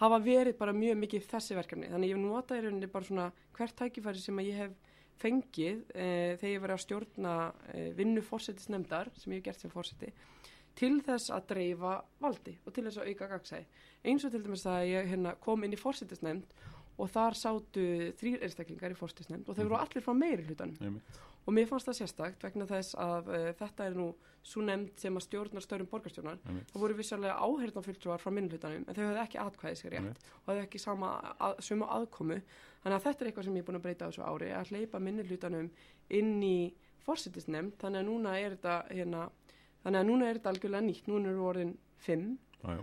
hafa verið bara mjög mikið þessi verkefni. Þannig ég hef notað í rauninni bara svona hvert tækifæri sem ég hef fengið e, þegar ég verið að stjórna e, vinnu fórsetisnefndar sem ég hef gert sem fórseti til þess að dreifa valdi og til þess að auka gagsæði eins og til dæmis að ég hérna, kom inn í fórsetisnefnd og þar sátu þrýr einstaklingar í fórsetisnefnd og þau voru allir frá meiri hlutanum og mér fannst það sérstakt vegna þess að uh, þetta er nú svo nefnd sem að stjórnar störum borgarstjórnar. Það voru vissulega áheyrnafylltrúar frá minnlutanum en þau höfðu ekki atkvæðisrétt Einmitt. og höfðu ekki sama að, sömu aðkomu. Þannig að þetta er eitthvað sem ég er búin að breyta á þessu ári að hleypa minnlutanum inn í fórsetisnefnd þannig að núna er þetta hérna, þannig að núna er þetta algjörlega nýtt núna eru orðin fimm já.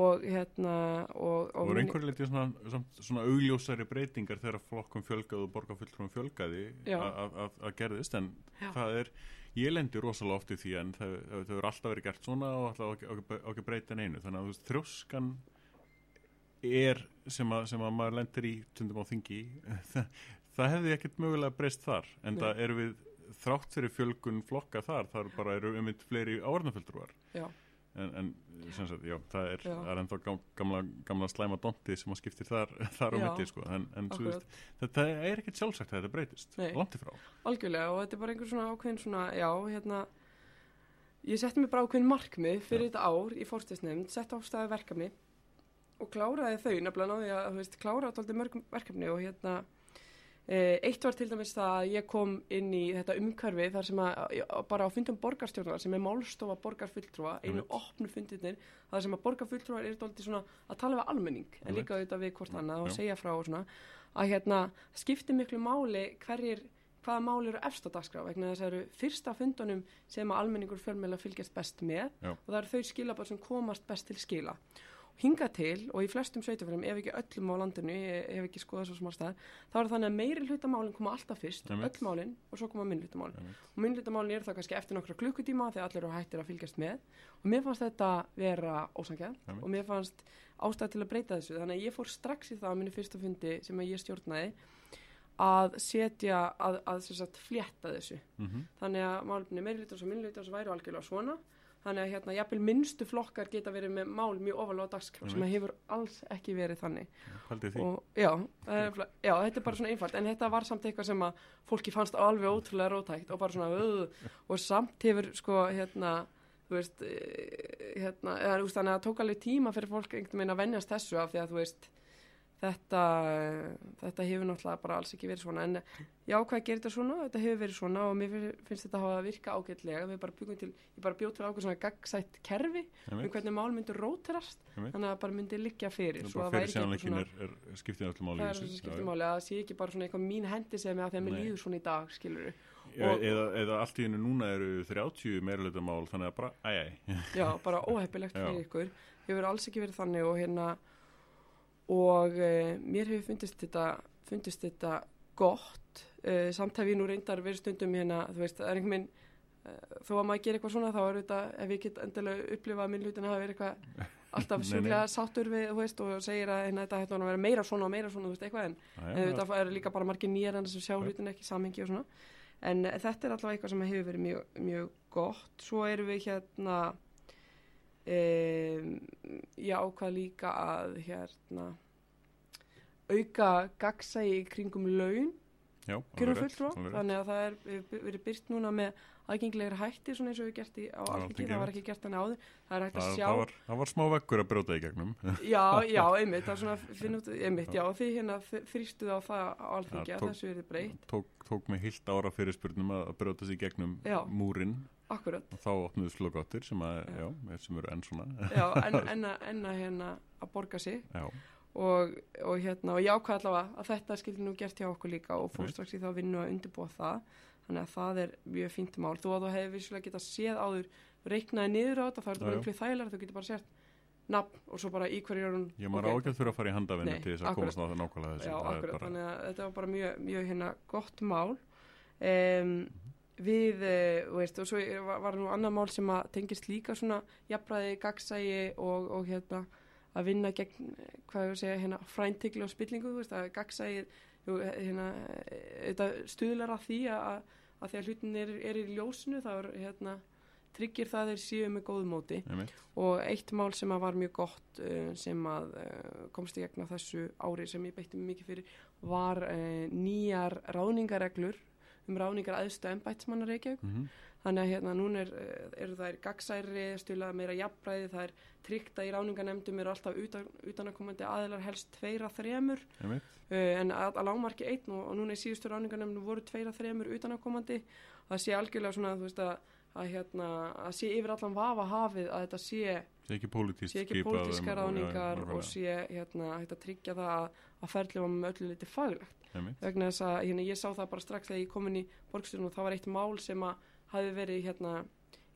og hérna og, og voru einhverju litið svona, samt, svona augljósari breytingar þegar flokkum fjölgaði og borgarfulltrúum fjölgaði að- gerðist en Já. það er, ég lendi rosalega oft í því en það, það hefur alltaf verið gert svona og alltaf ekki breyta neinu þannig að veist, þrjóskan er sem að, sem að maður lendir í tundum á þingi það, það hefði ekkert mögulega breyst þar en Nei. það eru við þrátt fyrir fjölgun flokka þar, þar bara eru um fleiri ávarnafulltrúar já, en, en sem sagt, já, það er, Já. er ennþá gam- gamla, gamla slæma donti sem að skiptir þar, þar Já. milli sko. en, en veist, þetta er ekkert sjálfsagt að þetta breytist, langt í frá. Algjörlega og þetta er bara einhver svona ákveðin svona, já, hérna, ég setti mig bara ákveðin markmið fyrir þetta ár í fórstisnefnd, sett á staði verkefni og kláraði þau, nefnilega náði að, þú veist, kláraði tóldi mörg verkefni og hérna, eitt var til dæmis það að ég kom inn í þetta umhverfi þar sem að, bara á fundum borgarstjórnar sem er málstofa borgarfulltrúa, einu Einmitt. opnu fundirnir, það sem að borgarfulltrúar er tóldi svona að tala við almenning, en líka auðvitað við hvort annað og segja frá og svona, að hérna, skipti miklu máli hverjir hvaða mál eru efst á dagskrá vegna þess að eru fyrsta fundunum sem að almenningur fjölmjöla fylgjast best með Já. og það eru þau skilabar sem komast best til skila. Hinga til og í flestum sveitafélum, ef ekki öllum á landinu, hef ekki skoðað svo smá stað, þá er þannig að meiri hlutamálin koma alltaf fyrst, Einmitt. öll málin og svo koma minn hlutamálin. Einmitt. Og minn hlutamálin eru það kannski eftir nokkra klukkutíma þegar allir eru hættir að fylgjast með og mér fannst þetta vera ósangjað og mér fannst ástæð til að breyta þessu þannig að ég fór strax í það á minni fyrsta fundi sem að ég stjórnaði að setja, að, að sagt flétta þessu Mm þannig að málefni meirlítars og minnlítars væru algjörlega svona þannig að hérna jafnvel minnstu flokkar geta verið með mál mjög ofalega á dagskrá sem að hefur alls ekki verið þannig. Haldið því, og já, er já, þetta er bara svona einfalt. En þetta var samt eitthvað sem að fólki fannst alveg ótrúlega rótækt og bara svona uh, og samt hefur sko hérna þú veist eh, hérna, eða, þú veist, þannig að það tók alveg tíma fyrir fólk einhvern veginn að venjast þessu af því að þú veist þetta, þetta hefur náttúrulega bara alls ekki verið svona en já, hvað gerir þetta svona? Þetta hefur verið svona og mér fin- finnst þetta hafa að virka ágætlega. Við bara byggum til, ég bara bjóð til ákveð svona gagsætt kerfi um hvernig mál myndur Einmitt. þannig að bara myndi liggja fyrir. Svo að væri ekki svona- er, er skiptið öllu máli það er já. máli að það sé ekki bara svona eitthvað mín hendi sem að að mér líður svona í dag skilur Já, eða, eða allt í hennu núna eru 30 meirleita mál þannig að bara, æj, æj já, bara óheppilegt Já. fyrir ykkur. Hefur alls ekki verið þannig og hérna og e, mér hefur fundist þetta fundist þetta gott. E, samt hef ég nú reyndar verið stundum hérna, þú veist, það er einhvern veginn e, þó að maður gerir eitthvað svona þá er þetta ef ég get endilega upplifað að minn hlutin hafa verið eitthvað alltaf sjúklega sáttur við, veist, og segir að hérna, þetta hættu að vera meira svona og meira svona, þú veist, eitthvað en þetta eru líka bara margir nýjar en sem sjá hlutin ekki í samhengi og svona. En eh, þetta er allavega eitthvað sem hefur verið mjög, mjög gott. Svo erum við hérna um, ég ákvað líka að hérna auka gagsægi í kringum laun kjörum rétt. þannig að það er verið byrt núna með aðgengilegri hætti svona eins og við gert í, á alþingi, það var ekki gert þannig áður. Það er hægt að Það, sjá það, var, það var smá vekkur að brjóta í gegnum. Já, já, einmitt, það er svona að finna út, einmitt, já, þið hérna þrýstuð á það á alþingi að þessu er þið breytt, tók, tók mig heilt ára fyrir spurnum að að brjóta sig gegnum Já. múrin akkurat, og þá opnuðu slokáttir sem, að, Já. já. sem eru enn svona. Já, en, en, að- en að hérna að borga sig. Já, og, og hérna, og ég ákvað allavega að þetta skildi nú gert hjá okkur líka og fór Einmitt. strax í þá vinnu að undirbúa það þannig að það er mjög fínt mál, þó að þú hefur vissulega getað séð áður reiknaði niður á þetta, þá er bara einhverju þægilega, þú getur bara sért nafn og svo bara í hverju er hún Ég maður ágætt fyrir að fara í handavinnu til þess að komast á það nákvæmlega þessu. Já, Það akkurat, bara- þannig að þetta var bara mjög, mjög hérna gott mál. Um, við, uh, veist, og svo var, var nú annað mál sem að tengist líka svona jafnræði, gagsægi og, og hérna að vinna gegn, eh, hvað ég að segja, hérna fræntikli og spillingu, þú veist, að gagsægi jú, hérna, eh, stuðlar að því að, að því að hlutin er, er í ljósinu, það er hérna tryggir það að þeir séu með góðu móti Einmitt. og eitt mál sem að var mjög gott uh, sem að uh, komst í gegn á þessu ári sem ég beitti mig mikið fyrir var uh, nýjar ráningareglur um ráningar aðstu embætsmanna Reykjavík Mhm. Þannig að hérna núna er, uh, eru þær gagsæri, stjula meira jafnbræði, það er tryggt að í ráninganemdum eru alltaf utan, utanakomandi aðilar helst tveira þremur. Uh, en að, að lágmarki einn og, og núna í síðustu ráningarnemdum voru tveira þremur utanakomandi það sé algjörlega svona þú veist að að, hérna, að sé yfir allan vafa hafið að þetta sé Sé ekki og- ráningar og nákvæmlega. sé hérna, að tryggja það að, að var með öllu liti faglegt. Vegna þess að hérna, ég sá það bara strax þegar ég kom inn í borgstjórnum og það var eitt mál sem að hafi verið hérna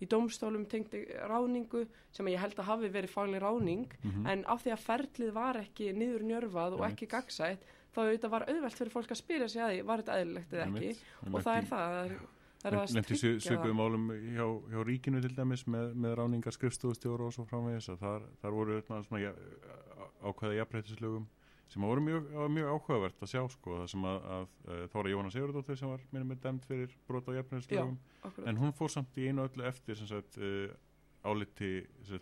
í dómstólum tengdi ráningu sem ég held að hafi verið fagleg ráning Mhm. en af því að ferlið var ekki niður njörfað og Einmitt. ekki gagsætt þá auðvitað var auðvelt fyrir fólk að spyrja sig að því var þetta eðlilegt eða ekki Einmitt. og er það, er, það að tryggja sögum málum hjá, hjá ríkinu til dæmis með, með ráningar skrifstofustjóra og svo framvegis að þar, þar voru svona, svona ja, ákveða jafnbreytislögum sem að voru mjög, mjög áhugavert að sjá sko það sem að, að, að Þóra Jóhanna Sigurðardóttir sem var minnum með dæmt fyrir brot á Akkurat. en hún fór samt í einu öllu eftir sagt uh, áliti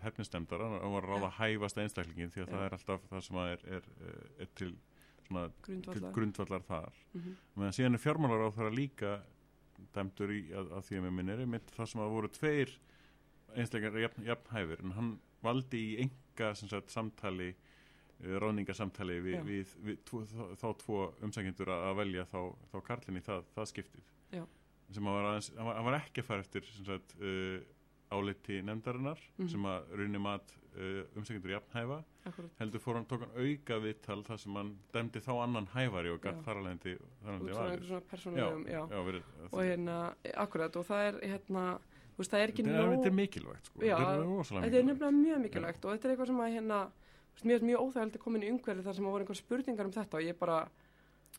hefnistemdara, hann var að ráða hæfasta einstaklingin því að Já. það er alltaf það sem að er, er, er, er til, svona, til grundvallar grundvallar þar Mhm. meðan síðan er fjármálar á það líka dæmdur í að, að því að mér minnir mitt það sem að voru tveir einstakar jafn, jafnhæfir en hann valdi í enga sagt, samtali ráningasamtali við, við, við tvo, þá, tvo umsækjendur að velja þá, þá karlinn í það, það skiptið Já. sem að var, aðeins, hann var, hann var ekki að fara eftir sagt, uh, áliti nefndarinnar Mhm. sem að runni mat uh, umsækjendur jafnhæfa Akkurat. heldur fór hann, tók hann auka viðtal þar sem hann dæmdi þá annan hæfari og gætt þar alveg út frá einhver valið svona já, persónulegum já. já, verið, og hérna, akkurat og það er hérna, veist, það er er, nóg þetta er mikilvægt sko. Þetta er er nefnilega mjög mikilvægt og þetta er eitthvað sem að hérna mér er mjög óþægilegt að koma inn í umhverfi þar sem að voru einhver spurningar um þetta og ég bara,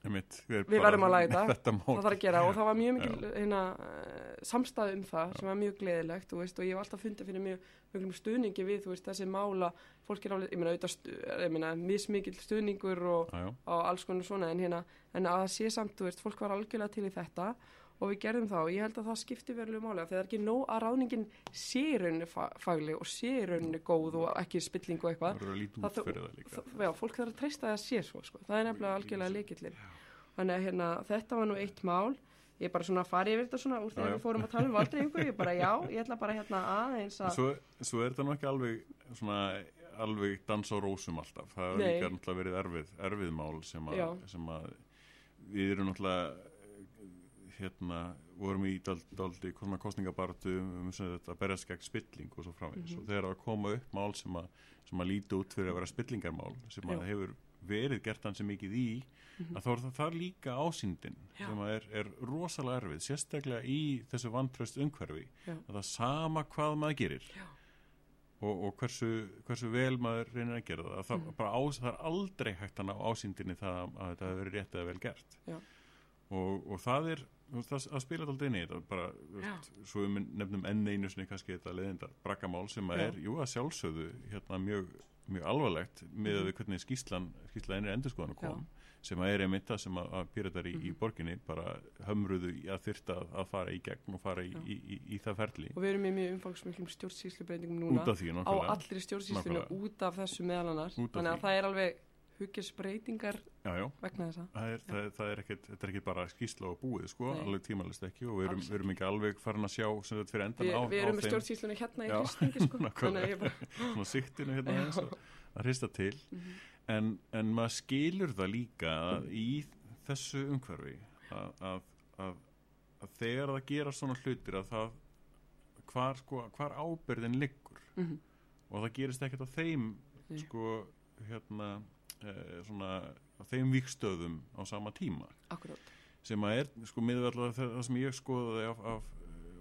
Einmitt, við, Við verðum að læta. það þarf að gera og það var mjög mikil hérna, uh, samstæð um það sem var mjög gleðilegt veist, og ég hef alltaf fundið fyrir mjög mjög stuðningi við veist, þessi mála fólk er alveg, ég meina, stu- ég meina mismikil stuðningur og já, já, á alls konar svona en hérna, en að sé samt, veist, fólk var algjörlega til í þetta og við gerðum það og ég held að það skipti verulegu máli af því það er ekki nóg að ráningin sé í rauninni fa fagleg og sé í rauninni góð og ekki spilling og eitthvað. Það Það það já, fólk þarf að treysta það að sé svo sko. það er nefnilega algjörlega leikillin þannig að hérna, þetta var nú eitt mál. Ég bara svona farið yfir þetta svona úr þegar við fórum að tala um valdreifingu. Ég bara já, ég ætla bara hérna aðeins að svo, svo er þetta nú ekki alveg svona, alveg dans á rósum alltaf. Það er líka verið erfið, erfið mál sem að, sem að við erum náttúrulega hérna, vorum í dald, daldi kostningabartu um þetta að berjast gegn spilling og svo framvegis Mhm. og þegar að koma upp mál sem að, sem að líti út fyrir að vera spillingarmál sem að hefur verið gert hann sem mikið í Mhm. að þá er það, það líka ásýndin sem að er, er rosalega erfið sérstaklega í þessu vantraust umhverfi Já. að það sama hvað maður gerir Já. og, og hversu, hversu vel maður reynir að gera það það, bara ás, það er aldrei hægt að ná ásýndinni það að þetta hefur verið rétt eða vel gert Já. Og, og það er það, það spilar alltaf inn í þetta bara, þú veist, svo við nefnum enn einu sinni kannski þetta leðindar brakkamál sem að er, jú að sjálfsögðu hérna mjög, mjög alvarlegt með við hvernig skýslan, skýsla einri endurskoðan kom Já. sem að er einmitt það sem að, að pýratar í, í Mhm. borginni bara hömruðu að þyrta að, að fara í gegn og fara í, í, í, í það ferli. Og við erum í mjög umfangsmiklum stjórnsýslubreytingum núna út af því á allri stjórnsýslunni Nákvæmlega. út af þessu af þannig að það er alveg já, vegna þessa. Það er, það, það er ekkit, þetta er ekki bara skýsla og búið sko, Nei. alveg tímalist ekki og við erum, við erum ekki alveg farin að sjá sem þetta fyrir endan við, á, við erum með stjórnsýslunni hérna í hristingi sko bara svona siktinu hérna að, að hrista til. Mhm. en, en maður skilur það líka í þessu umhverfi að, að, að, að þegar það gera svona hlutir að það hvar, sko, hvar ábyrðin liggur Mhm. og það gerist ekkert á þeim sko hérna svona á þeim víkstöðum á sama tíma. Akkurát sem að er sko miður allavega það, sem ég skoðaði af, af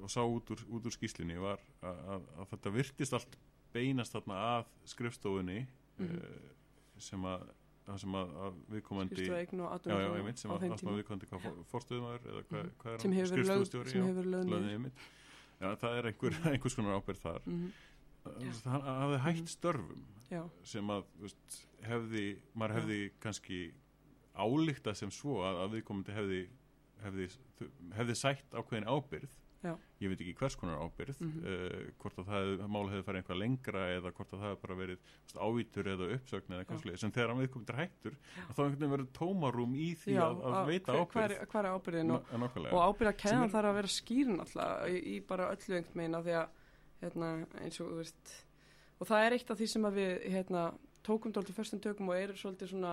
og sá út úr, úr skýslinni var að, að, að þetta virtist allt beinast þarna að skrifstofunni Mhm. uh, sem að það sem að, að viðkomandi já, já, einmitt, sem að það sem að viðkomandi hvað fórstuðumæður eða hvað, Mhm. hvað er hann? Skrifstofustjóri, sem hefur einmitt. Já, það er einhver, einhvers konar ábyrð þar. Mhm, það hafði hægt störfum já, sem að veist, hefði, maður hefði kannski álíkta sem svo að, að viðkomandi hefði hefði, hefði sætt ákveðin ábyrð Já. ég veit ekki hvers konar ábyrð Mhm. uh, hvort að það hefði- mál hefði farið eitthvað lengra eða hvort að það hefði bara verið veist, ávítur eða uppsögn eða sliðis en þegar hann viðkomandi er hættur þá einhvern veginn verður tómarúm í því já að, að veita hver, hver, ábyrð hver er ábyrðin og, og ábyrða Sem keðan þarf að vera skýrin alltaf í, í bara öllu einhvern megin af því að hérna, eins og veist og það er eitt af því sem að við hérna, tókum dálítið fyrstum tökum og eru svolítið svona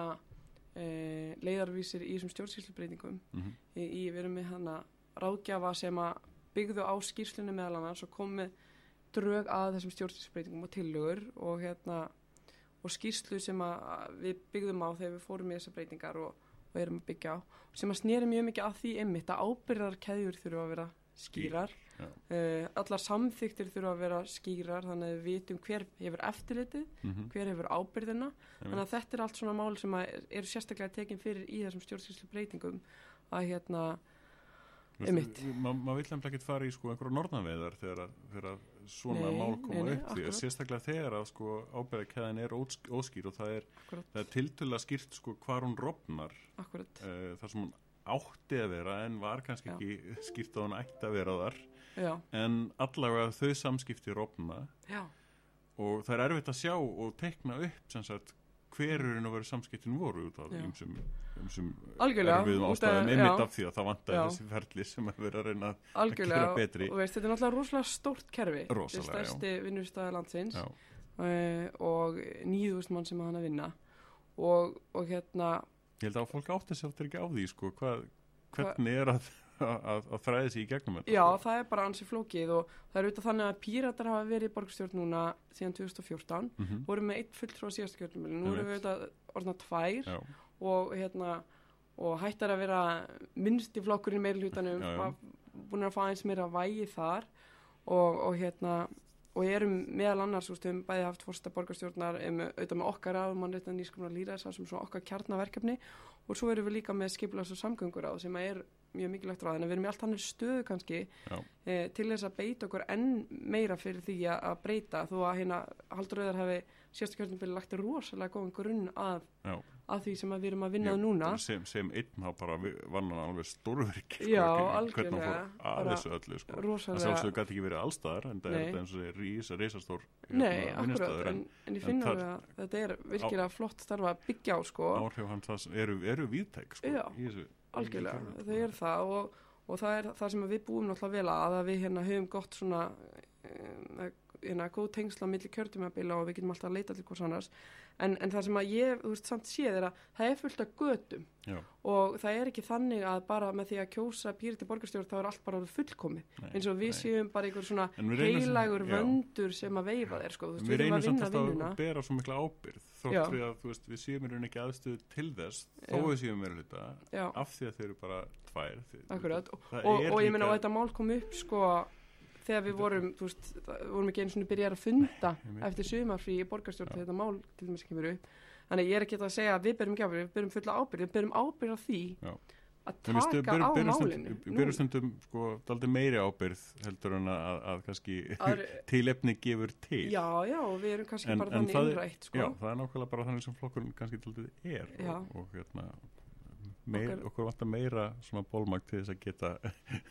e, leiðarvísir í þessum stjórnsýslubreitingum Mhm. í, í við erum með hana ráðgjafa sem að byggðu á skýrslunni meðal annars og kom með drög að þessum stjórnsýslubreitingum og tillögur og hérna og skýrslu sem að við byggðum á þegar við fórum í þessar breytingar og, og erum að byggja á sem að snýri mjög mikið að því einmitt að ábyrðarkeðjur þurfa að vera skýrar Já. Uh, allar samþyktir þurfa að vera skýrar þannig að við vitum hver hefur eftirlitið Mhm. hver hefur ábyrðina þannig að þetta er allt svona mál sem er- sérstaklega tekin fyrir í þessum stjórnsýslu breytingum að hérna veist, ma- maður vill nefnilega ekki fara í sko einhverja norðanveðar þegar, þegar svona Nei, mál nei, koma nei, upp? Því að sérstaklega þegar að sko ábyrðakæðin er ósk- óskýr og það er, er tiltölulega skýrt sko hvar hún rofnar. Uh, þar sem hún átti að vera en var kannski Já. ekki skýrt að hún ætti að vera þar já, en allavega þau samskipti rofna. Já, og það er erfitt að sjá og tekna upp sem sagt hverjurinn að vera samskiptin voru út af Algjörlega, erfiðum ástæðum einmitt af því að það vantaði Já. þessi ferli sem að vera að reyna að gera betri. og veist, þetta er náttúrulega rosalega stórt kerfi. Rosalega, þetta er stærsti vinnustæði landsins. Uh, og nýðust mann sem hann að vinna. Og, og hérna Ég held að fólk átti sér aftur ekki á því sko, hvað, hvernig er að, að, að þræði sig í gegnum þetta Já, sko. það er bara ansi flókið og það er auðvitað þannig að píratar hafa verið í borgstjórn núna síðan 2014 Mhm, voru með eitt fulltrú á síðast kjörnumili nú erum við auðvitað orðna tvær já, og hérna og hættar að vera minnsti flokkurinn meiri hlutanum Já, já. búin að fá eins meira vægi þar og, og hérna og erum meðal annars, við höfum bæði haft fórsta borgarstjórnar, um, auðvitað með okkar að mann reyta nýskumna líðræðsar sem svona okkar kjarnaverkefni og svo erum við líka með skipulas og samgöngur á sem er mjög mikilvægt ráð, en við erum í allt hann stöðu kannski já, e, til þess að beita okkur enn meira fyrir því að, breyta þó að hérna Haldur Rauðar hafi sérstakjörnum lagt rosalega góðan grunn að, að því sem að við erum að vinna Ég- að núna. sem, sem einn þá bara vi- vann hann alveg stórverk sko, Já, algjörlega, að þessu öllu sko. það sjálfsögur gæti ekki verið allstaðar en það er Nei. eins og þeir rís, reisastór Nei, hérna, akkurat, vinnustaður, en, en ég finna alveg að þetta er virkilega flott starfa að byggja á sko, áhrif hans það eru, eru víðtæk sko, algjörlega, þau eru það og, og það er það sem við búum náttúrulega vel að að við hérna höfum gott svona um, hérna góð tengsla á milli kjörtumabila og við getum alltaf að leita til hvers annars. En, en það sem að ég, þú veist, samt séð er að það er fullt af götum. Já. og það er ekki þannig að bara með því að kjósa pýriti borgarstjórn þá er allt bara orðið fullkomið. Nei, eins og við nei. séum bara einhver svona við reynum heilagur vöndur sem að veifa þér sko, þú veist, við við erum reynum að samt vinna vinnuna að bera svo mikla ábyrð. Þótt við að veist, við séum rauninni ekki aðstöðu til þess þó við séum meira hluta af því að þeir eru bara tvær Akkurat, það og, er og ég líka- og þetta mál kom upp sko þegar við vorum, veist, vorum ekki einu svona byrjar að funda Einmitt. eftir sumarfrí í borgarstjórn þegar þetta mál til dæmis kemur upp. Þannig að ég er ekki að segja að við berum ekki ábyrgð við berum fulla ábyrgð, við berum ábyrgð á því Já. Að taka stu- á málinu stundum- við berum stundum sko daldi meiri ábyrð heldur en að, að kannski Aðri- tilefni gefur til já, já, við erum kannski En- bara en þannig innrætt sko. Já, það er nákvæmlega bara þannig sem flokkurinn kannski daldið er Já. og, og hérna meir, Okkar- okkur vantar meira svona bólmagt til þess að geta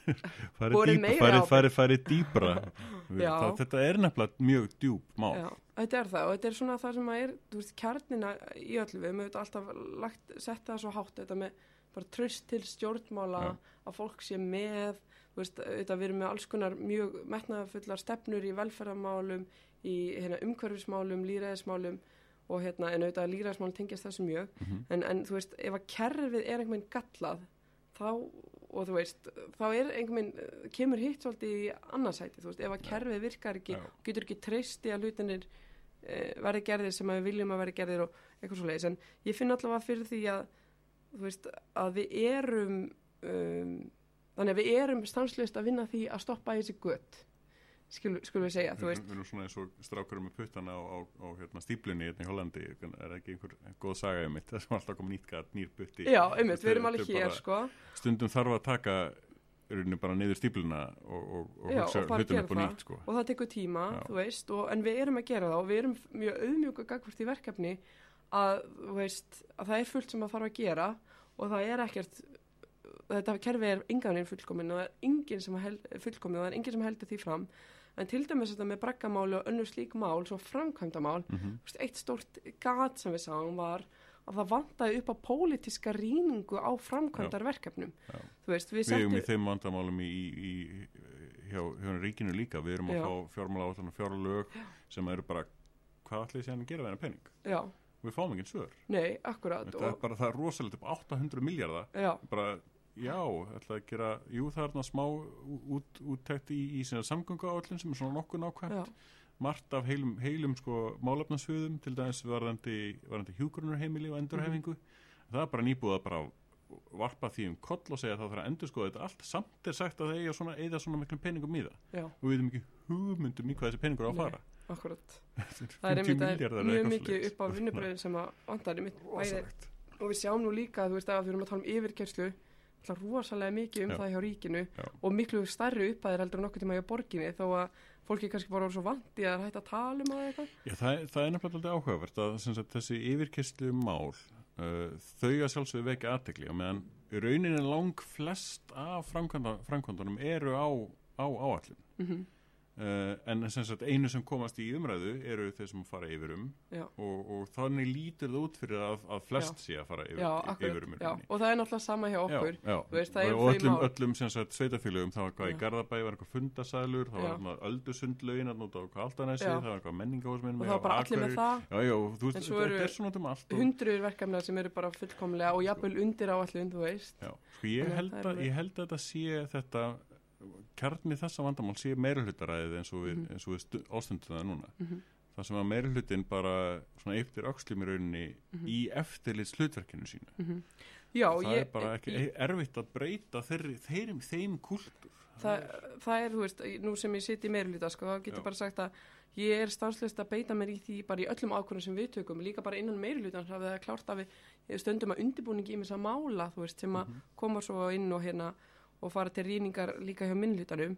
farið farið dýpra Við- Já. það, þetta er nefnilega mjög djúb mál Já, þetta er það og þetta er svona það sem að er, þú veist, kjarnina í öllu við, við höfum alltaf lagt, sett það svo hátt þetta með bara tröst til stjórnmála Já. að fólk sé með veist, við erum með alls konar mjög metnaðafullar stefnur í velferðarmálum í hérna, umhverfismálum, líræðismálum og hérna, en auðvitað líræðismálum tengjast þessu mjög, Mhm. en, en þú veist, ef að kerfið er einhvern veginn gallað þá, og þú veist, þá er einhvern veginn, eh, kemur hitt svolítið í annarsæti, þú veist, ef að kerfið virkar ekki Já. getur ekki treysti að hlutinir e, verði gerðir sem að við viljum að verði gerðir og eitthvað svo leiðis, en ég finn allavega fyrir því að þú veist, að við erum um, þannig að við erum stanslust að vinna því að stoppa þessi gött skulum skul við segja, þú veist við erum svona eins og strákur með puttana á, á, á hérna, stíplunni hérna í Hollandi, er ekki einhver góð saga um það sem alltaf kom nýtt gat, nýr putti. já, einmitt, við erum Þetta er alveg hér sko Stundum þarf að taka rauninni bara niður stípluna og, og, og Já, hugsa og hlutum upp það. nýtt, sko. og það tekur tíma, Já. þú veist og, en við erum að gera það og við erum mjög auðmjúka gagvart í verkefni að, veist, að það er fullt sem að þarf að gera og það er ekkert þetta kerfi er enganinn fullkomin og það er enginn sem er enginn sem heldur því fram. En til dæmis þetta með braggamáli og önnur slík mál, svo framkvæmdamál Mm Þú veist, eitt stórt gat sem við sáum var að það vantaði upp á pólitíska rýningu á framkvæmdarverkefnum. Já. þú veist, við Við erum í þeim vandamálum í, í, hjá, hjá ríkinu líka, við erum að Já. fá fjármála og fjárlög sem eru bara, hvað ætli sér að gera við hennar pening? já, Við fáum engin svör. nei, akkurat Þetta er bara, það er rosalegt upp 800 miljardar já, bara, já, ætla að gera jú, það er þarna smá út, úttekt í, í sinna samgöngu áallin sem er svona nokkuð nákvæmt, já, margt af heilum, heilum sko málefnasviðum til dæmis varðandi, varðandi hjúgrunarheimili og endurhefingu, það er bara nýbúið að bara varpa því um koll og segja að það þarf að endur sko þetta allt, samt er sagt að það eiga svona, svona miklum peningum í það. Já, og við veitum ekki hugmyndum í hvað þessi peningur á að Nei. Akkurat það er 50 einmitt er mjög mikið upp á vinnubröðin sem að vantar einmitt bæði og við sjáum nú líka, þú veist, að við erum að tala um yfirkerslu það rosalega mikið um Já. það hjá ríkinu Já. og miklu stærri uppæðir heldur en nokkuð tíma hjá borginni þó að fólki kannski bara voru svo vandi að hætta að tala um það eitthvað. Já, það, er- það er alltaf áhugavert að sagt, þessi yfirkyslu mál uh, þau að sjálfsögðu vekja aðtekli og meðan rauninni lang flest af framkvæmdunum eru á, á áallin mm uh, en sem sagt, einu sem komast í umræðu eru þeir sem fara yfir um Já. og, og þannig lítur það út fyrir að, að flest sé að fara yfir, já, yfir akkurat, um í já, og það er náttúrulega sama hjá okkur Já, já. Veist, það og þau öllum, öllum sveitafélögum það var hvað í Já. Garðabæ var eitthvað fundasælur það Já. var eitthvað öldusundlaugin að nota á Altanesi Já. það var eitthvað menningahúsminn og það var bara allir með það Já, já, og En veist, svo eru er um og, hundruður verkefna sem eru bara fullkomlega og jafnvel undir áallun, þú veist já, sko, það ég held að þetta sé þetta kjarni þessa vandamál sé meirulhutaræðið eins og við, eins og við stu- ástundum það núna Mhm. það sem að meirulhutin bara svona eftir öxlum í rauninni Mhm. í eftirlits hlutverkinu sínu Mhm. Já, það ég, er bara ekki ég, erfitt að breyta þeirri, þeim, þeim kultur það, það er, þú veist, nú sem ég sitt í meirulita, sko, þá getur bara sagt að ég er stanslust að beita mér í því bara í öllum ákvörðum sem við tökum, líka bara innan meirulitans hafið það klárt að við stöndum að undirbúningi í þess að mála, þú veist, sem að Mhm. koma svo inn og hérna og fara til rýningar líka hjá minnlutanum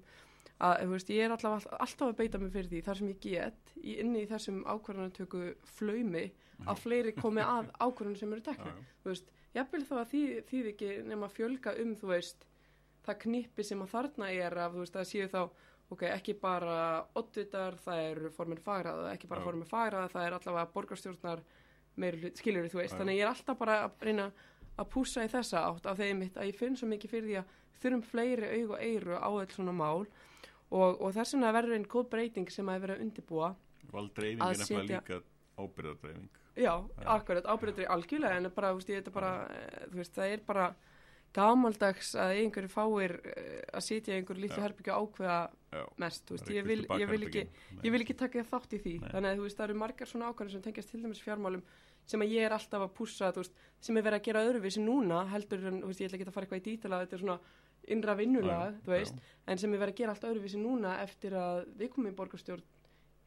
að, veist, ég er alltaf, alltaf að beita mig fyrir því þar sem ég get í, inni í þessum ákvörðanatöku flaumi að fleiri komi að ákvörðunum sem eru tekna veist, jafnvel þá að því, því ekki nema fjölga um, þú veist það knippi sem að þarna er af, þú veist, að séu þá ok, ekki bara oddvitar, það eru formin fagraða, ekki bara formin fagraða það er allavega borgarstjórnar meiri hlut, skilur þú veist, þannig ég er alltaf bara að reyna að pússa í þessa átt af þeim mitt að ég finn svo mikið fyrir því að þurfum fleiri aug og eyru á öll svona mál og, og þess vegna verður einn góð breyting sem að er að undirbúa. Valdreifing Að er nefnilega líka ábyrðardreifing Já, akkurat, ábyrðið algjörlega en bara, þú veist, bara, eh, þú veist, það er bara gamaldags að einhverju fáir eh, að sitja í einhverju herbyggju og ákveða Já, mest, þú veist, það ég vil, ég vil ekki, ég vil ekki taka þátt í því, Nei. þannig að þú veist, það eru margar svona ákvæður sem tengjast til dæmis fjármálum sem að ég er alltaf að pússa, sem er verið að gera öðruvísi núna, heldur en, veist, ég ætla ekki að fara eitthvað í dítala, þetta er svona innra veist, en sem er verið að gera allt öðruvísi núna eftir að við komum í borgarstjórn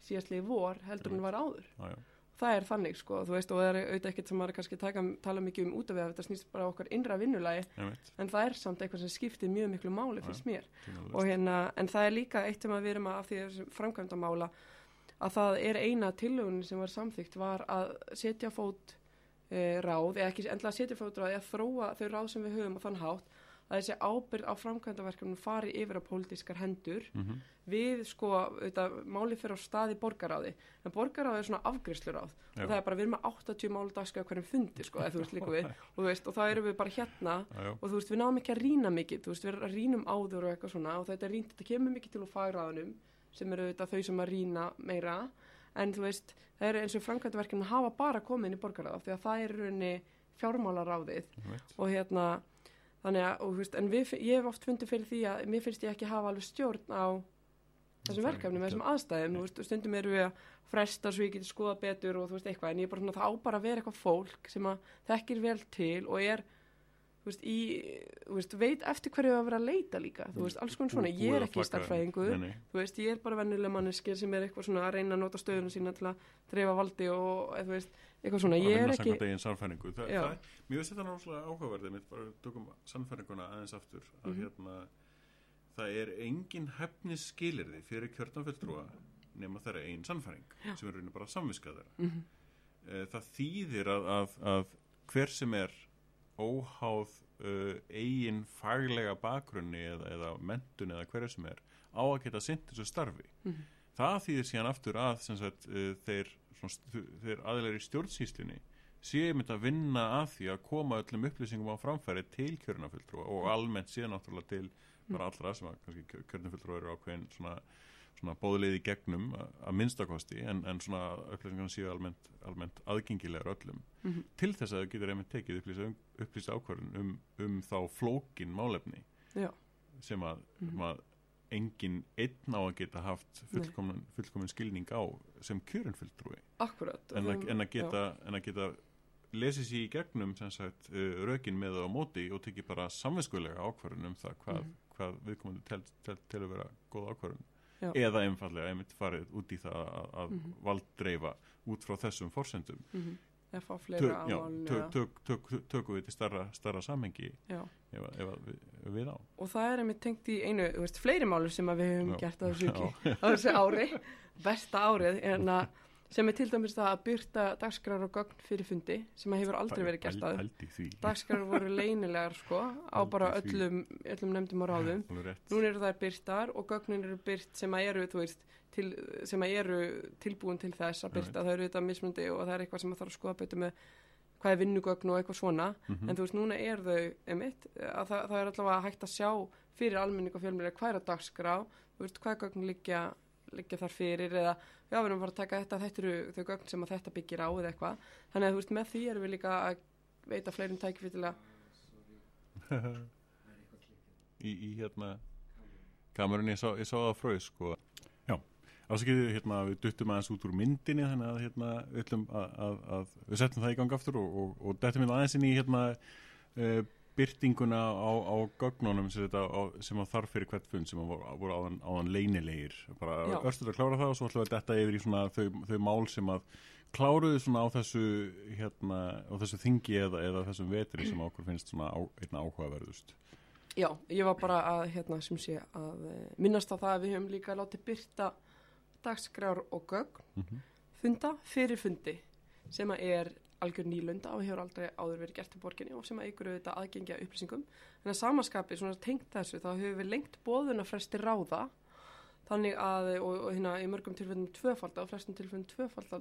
síðastlegi vor heldur en var áður. Já. Það er þannig sko, þú veist, og það er auðvitað ekkert sem maður kannski að taka, tala mikið um út af við að þetta snýst bara okkar innra vinnulagi en það er samt eitthvað sem skiptir mjög miklu máli finnst mér. og hérna, en það er líka eitt sem að við erum að af því þessum framkvæmda mála að það er eina tillögunin sem var samþygt var að setja fót e, ráð, eða ekki endla að setja fót ráð eða þróa þau ráð sem við höfum á þann hátt að þessi ábyrð á framkvæmdaverkefnum fari yfir á pólitískar hendur. Mhm. við sko, auðvitað, máli fyrir á stað í borgaráði, en borgaráði er svona afgriðsluráð Já. og það er bara, við erum með 80 máli dagskæða hverjum fundi, sko, eða þú veist líka við. Og veist, og það erum við bara hérna. Já, já. og þú veist, við náum ekki að rýna mikið, þú veist, við erum að rýnum áður og eitthvað svona. Og þetta rýnt, þetta kemur mikið til úr fagráðunum sem eru auðvitað þau sem að rýna meira, en þú veist það eru eins og framkvæmdaverkefni hafa bara komið inn í borgaráð, því að það er fjármálaráðið. Og hérna þannig að, og veist, en við, ég hef oft fundið fyrir því að mér finnst ég ekki hafa alveg stjórn á þessum er verkefnum, þessum aðstæðum, veist, og stundum eru við að fresta svo ég geti skoða betur og þú veist eitthvað, en ég er bara svona, það á bara að vera eitthvað fólk sem að þekkir vel til og er, veist, í, þú veist, veit eftir hverju að vera að leita líka, þú veist, alls konar svona, ég er ekki nei. þú veist, ég er bara vennuleg manneskir sem er eitthvað svona að reyna að nota stöðuna sína til að dreifa valdi og, þú veist, eitthvað svona, Bara ég er ekki, Þa, það, mér finnst þetta náttúrulega áhugaverðið mitt bara tökum sannfæringuna aðeins aftur að Mhm. hérna það er engin hefnis skilirði fyrir kjörnanfulltrúa nema þeirra eigin sannfæring Já. sem er raunin bara samviskað þeirra. Mm Eh, það þýðir að, að, að hver sem er óháð uh, eigin faglega bakgrunni eða, eða mentun eða hverju sem er á að geta sint þessu starfi Mhm. það þýðir síðan aftur að sagt, uh, þeir, þeir aðeinar í stjórnsýslunni séu mynd að vinna að því að koma öllum upplýsingum á framfæri til kjörnafulltrúa og almennt síðan náttúrulega til bara allra sem að kjörnafulltrúa eru ákveðin svona, svona bóðleið í gegnum að, minnstakosti en, en svona upplýsingar séu almennt, almennt aðgengilegar öllum Mhm. til þess að þau getur einmitt tekið upplýsa, upplýsa ákvörðun um, um þá flókin málefni já, sem að, Mhm. sem að engin einn á að geta haft fullkomin, fullkomin skilning á sem akkurat. en, að- Um, en, að geta, en að geta lesið sér í gegnum sagt uh, rökin með og á móti og tekið bara samvinskulega ákvörðun um það hvað, Mhm. hvað viðkomandi tel, tel, að vera góð ákvörðun Já. eða einfallega einmitt farið út í það að, að Mhm. valddreifa út frá þessum forsendum Mhm. Eða fá Tök- fleira á já, málinu. tök- tök- tök- tökum við til starra, starra samhengi Já. ef, ef við, við á Og það er einmitt tengt í einu, veist, fleiri málur sem við höfum Já. gert á þessu, ári, besta árið, en að sem er til dæmis það að byrta dagskrar og gögn fyrir fundi, sem hefur aldrei verið gert að Dagskrar voru leynilegar, sko, á bara öllum, öllum nefndum og ráðum. Nú eru þær byrtar og gögnin eru byrt sem að eru, veist, til, sem að eru tilbúin til þess að byrta. Það eru þetta mismundi og það er eitthvað sem að þarf að skoða betur með hvað er vinnugögn og eitthvað svona. Mhm. En þú veist, núna er þau, emitt, að það, það er allavega hægt að sjá fyrir almenning og fjölmjöla hvað er að dagskrá, veist, hvað gögn liggja, liggja þar fyrir eða já, við erum bara að taka þetta, þetta eru þau gögn sem að þetta byggir á eða eitthvað. Þannig að þú veist, með því erum við líka að veita fleirum tækifið til að, í, í hérna kamerunni, ég sá, ég sá það fröð sko. já, ásakið hérna við duttum aðeins út úr myndinni þannig að hérna við, ætlum að, að, að, við settum það í gang aftur og, og, og dettum við aðeins inn í hérna uh, byrtinguna á, á gögnunum sem, þetta, á, sem að þarf fyrir hvert fund sem að voru, áðan, áðan leynilegir. Bara Já. örstuð að klára það og svo ætlum við að detta yfir í svona þau, þau mál sem að kláruðu svona á þessu hérna, á þessu þingi eða, eða þessum vetri sem okkur finnst svona á, einna áhugaverðust. Já, ég var bara að, hérna, sem sé, að eh, minnast á það að við höfum líka látið byrta dagskrár og gögn mm funda fyrir fundi sem að er algjör nýlunda og hefur aldrei áður verið gert í borginni og sem að ykkur auðvitað aðgengja upplýsingum. En að samaskapi, svona tengt þessu, þá hefur við lengt bóðuna fresti ráða. Þannig að, og, og hérna í mörgum tilfellum tvöfalda og flestum tilfellum tvöfalda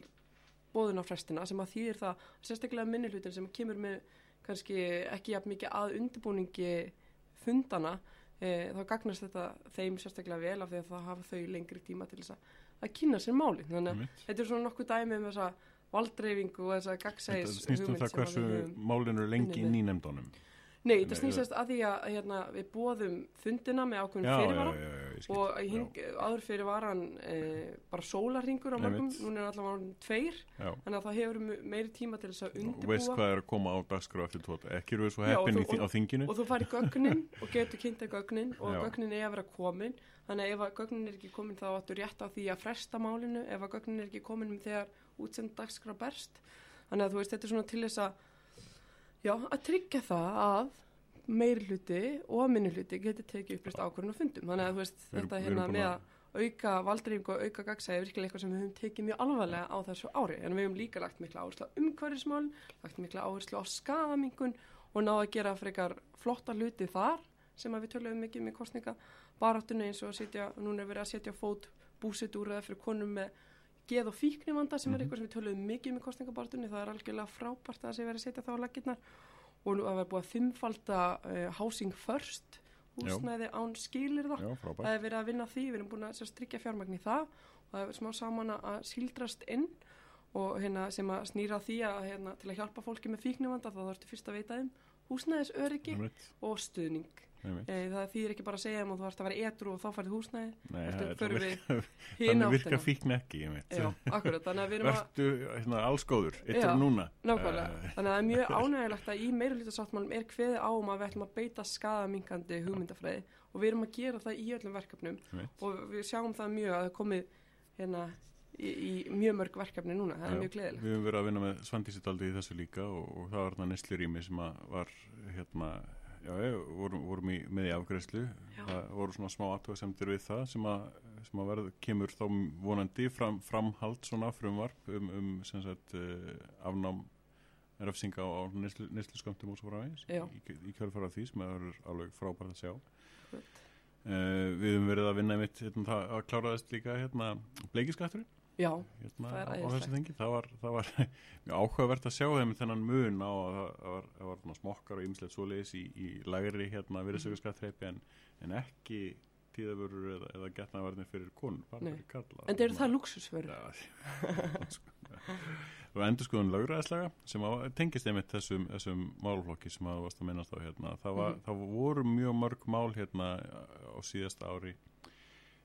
bóðuna frestina sem að þýðir það sérstaklega minni hlutin sem kemur með kannski ekki jafn mikið að undirbúningi fundana e, þá gagnast þetta þeim sérstaklega vel af því að það hafa þau lengri tíma til þess að, að kynna sér máli þannig að þetta er svona nokkuð dæmi um þessa valdreifingu og þessa gagsæðis Þetta snýst um það hversu málinu er lengi inn í nefndunum. Nei, þetta snýstast að því að hérna, við bóðum fundina með ákveðin já, já, fyrirvara og hing, áður fyrir var hann e, bara sólarringur á mörgum, núna er allavega hann tveir, já. þannig að það hefur me- meiri tíma til þess að og veist undirbúa hvað er að koma á dagskrá eftir tóta ekki eru við svo heppin á þinginu? og þú fari gögnin og getur kynnta gögnin og Já. gögnin er að vera komin. Þannig að ef að gögnin er ekki komin þá áttu rétt á því að fresta málinu. Ef að gögnin er ekki komin þegar útsend dagskrá berst. Þannig að þú veist þetta er svona til þess að já, að tryggja það að meiri hluti og minni hluti getur tekið upplýst ákvörðun og fundum. Þannig að þú veist Við þetta við hérna með að- auka valdrýfing og auka gagsæði er virkilega eitthvað sem við höfum tekið mjög alvarlega á þessu ári. En við höfum líka lagt mikla áherslu á umhverfismál lagt mikla áherslu á skadamingun og náða að gera frekar flotta hluti þar sem við töluðum mikið með kostninga baráttunni eins og að setja, núna er verið að setja fót búsetúröða fyrir konum með geð og fíknivanda sem er Mhm. eitthvað sem við töluðum mikið með kostningabaráttunni það er algjörlega frábært að það sé verið að setja þá á laggirnar. Og nú að vera búið að fimmfalda uh, housing first húsnæði án skilir það já, það er verið að vinna að því, við erum búin að strykja fjármagn í það. Og það er smá saman að síldrast inn. Og hérna sem að snýra því að hérna, til að hjálpa fólki með fíknivanda þá þarfstu fyrst að veita þeim húsnæðisöryggi og stuðning það þýðir ekki bara að segja þeim og þú ert að vera etru og þá færði húsnæði. Þannig virka fíkn ekki. Já, akkurat, þannig að við erum að Vertu hérna, allskóður, Já, eittur núna. Nákvæmlega, Eh, þannig að það er mjög ánægilegt að í meirulítasáttmálum er kveði á um að við ætlum að beita skadamingandi hugmyndafræði og við erum að gera það í öllum verkefnum og við sjáum það mjög að það komið hérna í, í mjög mörg verkefni núna, það Já, er mjög gleðilegt. Við höfum verið að vinna með Svandísitaldi í þessu líka og, og það var þarna neslurými sem að var hérna, já, já, vorum, vorum í, með í afgreðslu Já. það voru svona smá aðtöðasemdir við það sem að, sem að verð, kemur þá vonandi fram, framhald svona frumvarp um, um sagt uh, afnám refsinga á, skömmtum og svo frá aðeins Já. í, í kjörfara því sem er alveg frábært að sjá. Uh, við höfum verið að vinna mitt hérna, það að kláraðist líka hérna, bleikiskatturinn Já, hérna, Það er á, á þengi það var, það var mjög áhugavert að sjá þeim þennan mun á að það, það var, það var svona smokkar og ýmislegt svoleiðis í, í lægri hérna virðsökurskattreipi en, en ekki tíðavörur eða, eða getnaverðin fyrir konur bara Nei. fyrir kalla en eru það luxusverður? Já, og endur skoðun lögræðislega sem að, tengist einmitt þessum, þessum málflokki sem að þú varst að minnast á hérna það, var, Mhm. það voru mjög mörg mál hérna á síðasta ári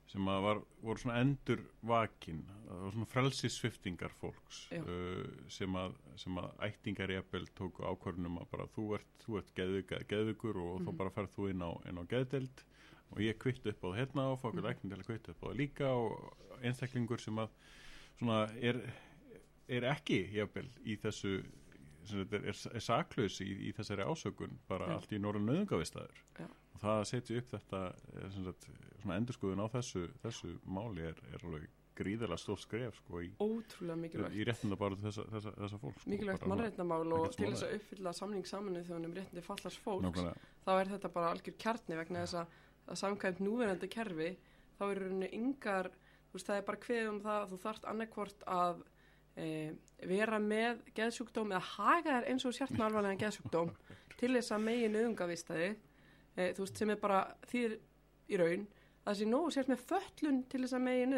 sem að var, voru svona endur vakin, það var svona frelsisviftingar fólks uh, sem, að, sem að ættingar jafnvel tóku ákvörnum að bara þú ert, þú ert geðvik, geðvikur og þá Mhm. bara ferð þú inn á, á geðdelt og ég kvitt upp á það hérna og fá okkur Mhm. lækning til að kvitt upp á það líka og einstaklingur sem að svona er, er ekki í þessu sem þetta er, er, saklaus í, í þessari ásökun bara Já. allt í norðan nöðungavistæður og það að setja upp þetta eh, sagt, svona endurskoðun á þessu, þessu máli er, er alveg gríðarlega stór skref sko í, í réttinda bara þessa, þessa, þessa fólk sko, Mikilvægt mannreitnamál og til þess að uppfylla samning saminuð þjóðanum réttindi fallars fólks Nákvæmlega. þá er þetta bara algjör kjarni vegna þess að, að samkvæmt núverandi kerfi þá er í rauninni yngar þú veist það er bara kveðið um það að þú þarft annarkvort að e, vera með geðsjúkdóm eða haga þér eins og sért með alvarlegan geðsjúkdóm til þess að megin auðungavistæði e, þú veist sem er bara þýr í raun að þessi nógu sért með föllun til þess að megin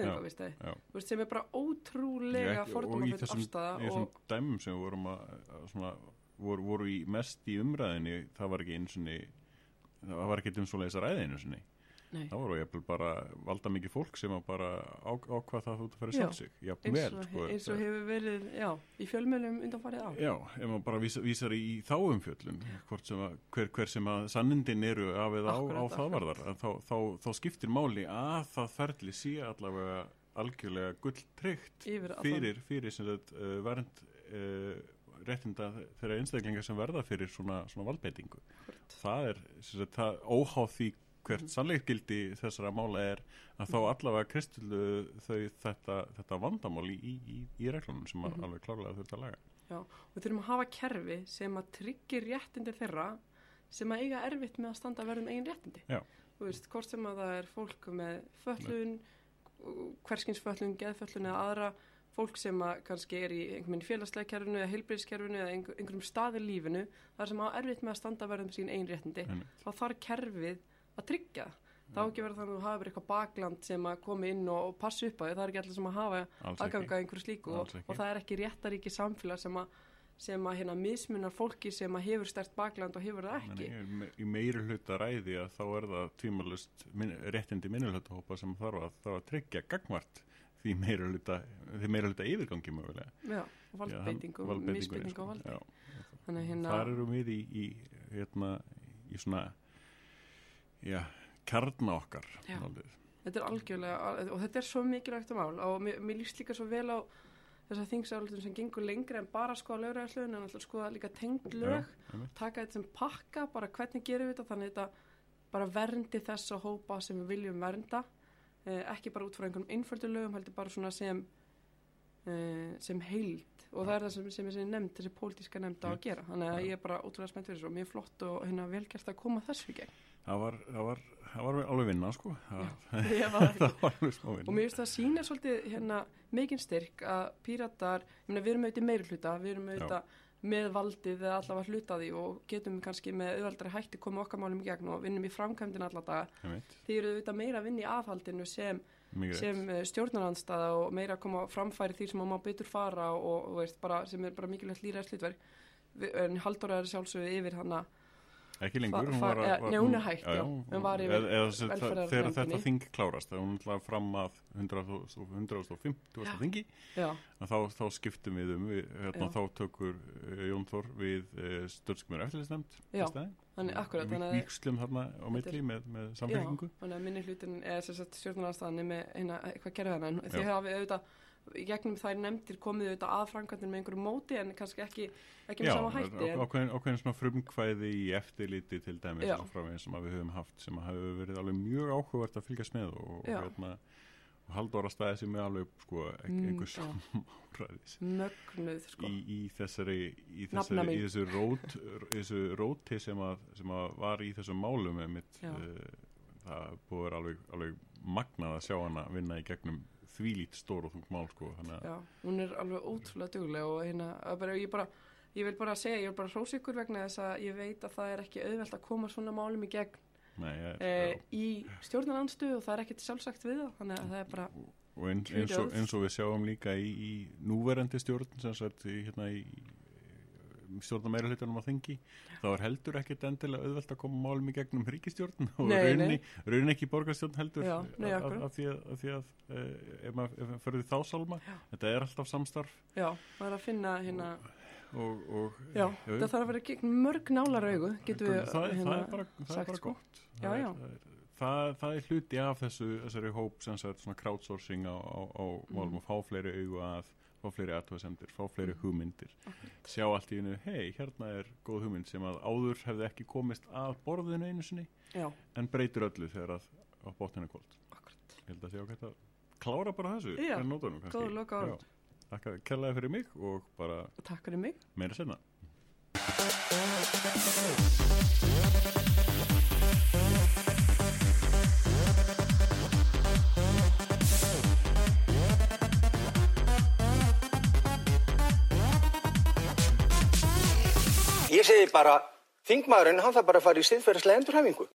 veist sem er bara ótrúlega Ég- og í þessum, afstæða og dæmum sem við vorum að, að svona, voru, voru í mest í umræðinni það var ekki eins og það var ekki um svoleiðis að ræða einu sinni Nei. það voru jafnvel bara valda mikið fólk sem að bara á, ákvað það að þú ert að fara Já. sjálf sig eins sko, eins og hefur verið já, í fjölmjölum undanfarið á Já, ef maður bara vísa, vísar í þá umfjöllun hvort sem að, hver, hver sem að sannindin eru af eða á, á það varðar þá, þá, þá skiptir máli að það ferli sé allavega algjörlega gulltryggt fyrir, fyrir sem sagt, uh, vernd uh, réttinda þeirra einstaklingar sem verða fyrir svona, svona valdbeitingu. Það er sagt, það óháð því hvert sannleikgildi þessara mála er að þá allavega kristilu þau þetta, þetta vandamál í, í, í, reglunum sem mm Mhm. alveg klárlega þurft að laga við þurfum að hafa kerfi sem að tryggir réttindi þeirra sem að eiga erfitt með að standa að verðum eigin réttindi Já. þú veist, hvort sem að það er fólk með föllun hverskinsföllun, geðföllun eða aðra fólk sem að kannski er í einhvern veginn félagslega kerfinu eða heilbyrðiskerfinu eða einhver, einhverjum staði lífinu þar sem á erfitt með að standa verðum sín eigin réttindi Einmitt. þá þarf kerfið að tryggja það. það á ekki vera þannig að þú hafa verið eitthvað bakland sem að komi inn og, og passi upp á því það er ekki allir sem að hafa aðganga að einhverju slíku og, og það er ekki réttaríki samfélag sem að, sem að hérna, mismunar fólki sem að hefur stert bakland og hefur það ekki. me- í meiri hluta ræði að þá er það tvímalust min, réttindi minni hluta hópa sem þarf að, þarf að tryggja gagvart því meiri hluta, hluta yfirgangi mögulega. Já, valdbeitingu, misbeitingu sko. og valdi Já. þannig hérna, þar erum við í, í hérna, í svona já, kjarna okkar Já. þetta er algjörlega og þetta er svo mikilvægt mál og mér, mér líst líka svo vel á þessar þingsáldun sem gengur lengri en bara að skoða lögræðarslögin en alltaf skoða líka tengd lög. taka þetta sem pakka, bara hvernig gerum við þetta þannig að þetta bara verndi þessa hópa sem við viljum vernda. Eh, ekki bara út frá einhverjum einföldu lögum heldur bara svona sem eh, sem heild. Og það er það sem, sem þessi nefnd, þessi pólitíska nefnd á að gera. Þannig að ég er bara ótrúlega spennt fyrir þessu og mér er flott og hérna velgert að koma þessu í gegn það var, það var, það var alveg vinna sko. Það, Ég var- það var alveg smá og vinna mér finnst það sína svolítið hérna mikinn styrk að píratar meina, við erum auðvitað meiri hluta, við erum auðvitað með valdið eða allavega hluta því og getum kannski með auðvaldari hætti koma okkar málum í gegn og vinnum í framkvæmdina alla daga. Einmitt. því eru auðvitað meira að vinna í aðhaldinu sem, sem eh, stjórnarandstaða og meira að koma framfæri því sem að má betur fara og, og veist, bara, sem er bara mikilvægt lýra slutverk en Halldóra er sjálfsögðu yfir hana ekki lengur hún var, var, nei, hún er hætt, já. Hún var yfir það- þegar þetta þing klárast þegar hún ætlaði fram að 150. Já. þingi þá, þá skiptum við um við, hérna, þá tökur uh, Jón Þór við þannig akkurat, þannig að- Víkslum þarna á milli með, með að minni hlutin sagt stjórnarnarstaðan með hérna, hvað en Já. þið hafi auðvitað í gegnum þær nefndir komið auðvitað að framkvæmdin með einhverju móti en kannski ekki, ekki með Já, sama hætti en, ákveðin, ákveðin svona frumkvæði í eftirliti til dæmis Já. frá við sem við höfum haft sem hafa verið alveg mjög áhugavert að fylgjast með og, og, Já. hérna, og Halldóra staði sem er alveg sko, ek, Mm, einhver já. samræðis mögnuð sko. í, í þessari í, þessari, í þessu, rót, þessu róti sem að, sem að var í þessum málum mitt Já. uh, það búið alveg, alveg magnað að sjá hana vinna í gegnum þvílít stór og þungt mál sko, Já, hún er alveg ótrúlega dugleg og hérna, bara, ég bara ég vil bara segja, ég vil bara hrósa ykkur vegna þess að ég veit að það er ekki auðvelt að koma svona málum í gegn nei, ég, e, í stjórnarlandstu og það er ekkert sjálfsagt við það þannig að það er bara, og eins, eins, og, eins og við sjáum líka í, í núverandi stjórn sem sagt hérna í stjórna meira hlutunum á þingi þá er heldur ekkit endilega auðvelt að koma málum í gegnum ríkistjórn og rauninni ekki borgarstjórn heldur Já, nei, af, af því að, af því að uh, ef maður maður fyrir þá sálma Já. þetta er alltaf samstarf já, það er að finna hérna, og, og já, jú, það þarf að vera gegn mörg nálar augu, getum við það, hérna, það er bara, það er bara sko. gott Já, það, já. Er, það, það, er hluti af þessu þessari hóp sem sagt svona crowdsourcing á, á, á málum Mm. og fá fleiri augu að fá fleiri aðtöðasendir, fá fleiri Mm. hugmyndir sjá allt í hennu, hei, hérna er góð hugmynd sem að áður hefði ekki komist að borðinu einu sinni, já, en breytur öllu þegar að á botninu kvöld ég held að sé ákveðt að klára bara þessu Já, nótunum kannski. góð lokaorð. Já. Þakka kærlega fyrir mig og bara Takk fyrir mig meira senna Ég segi bara, þingmaðurinn, hann þarf bara að fara í siðferðislega endurhæfingu.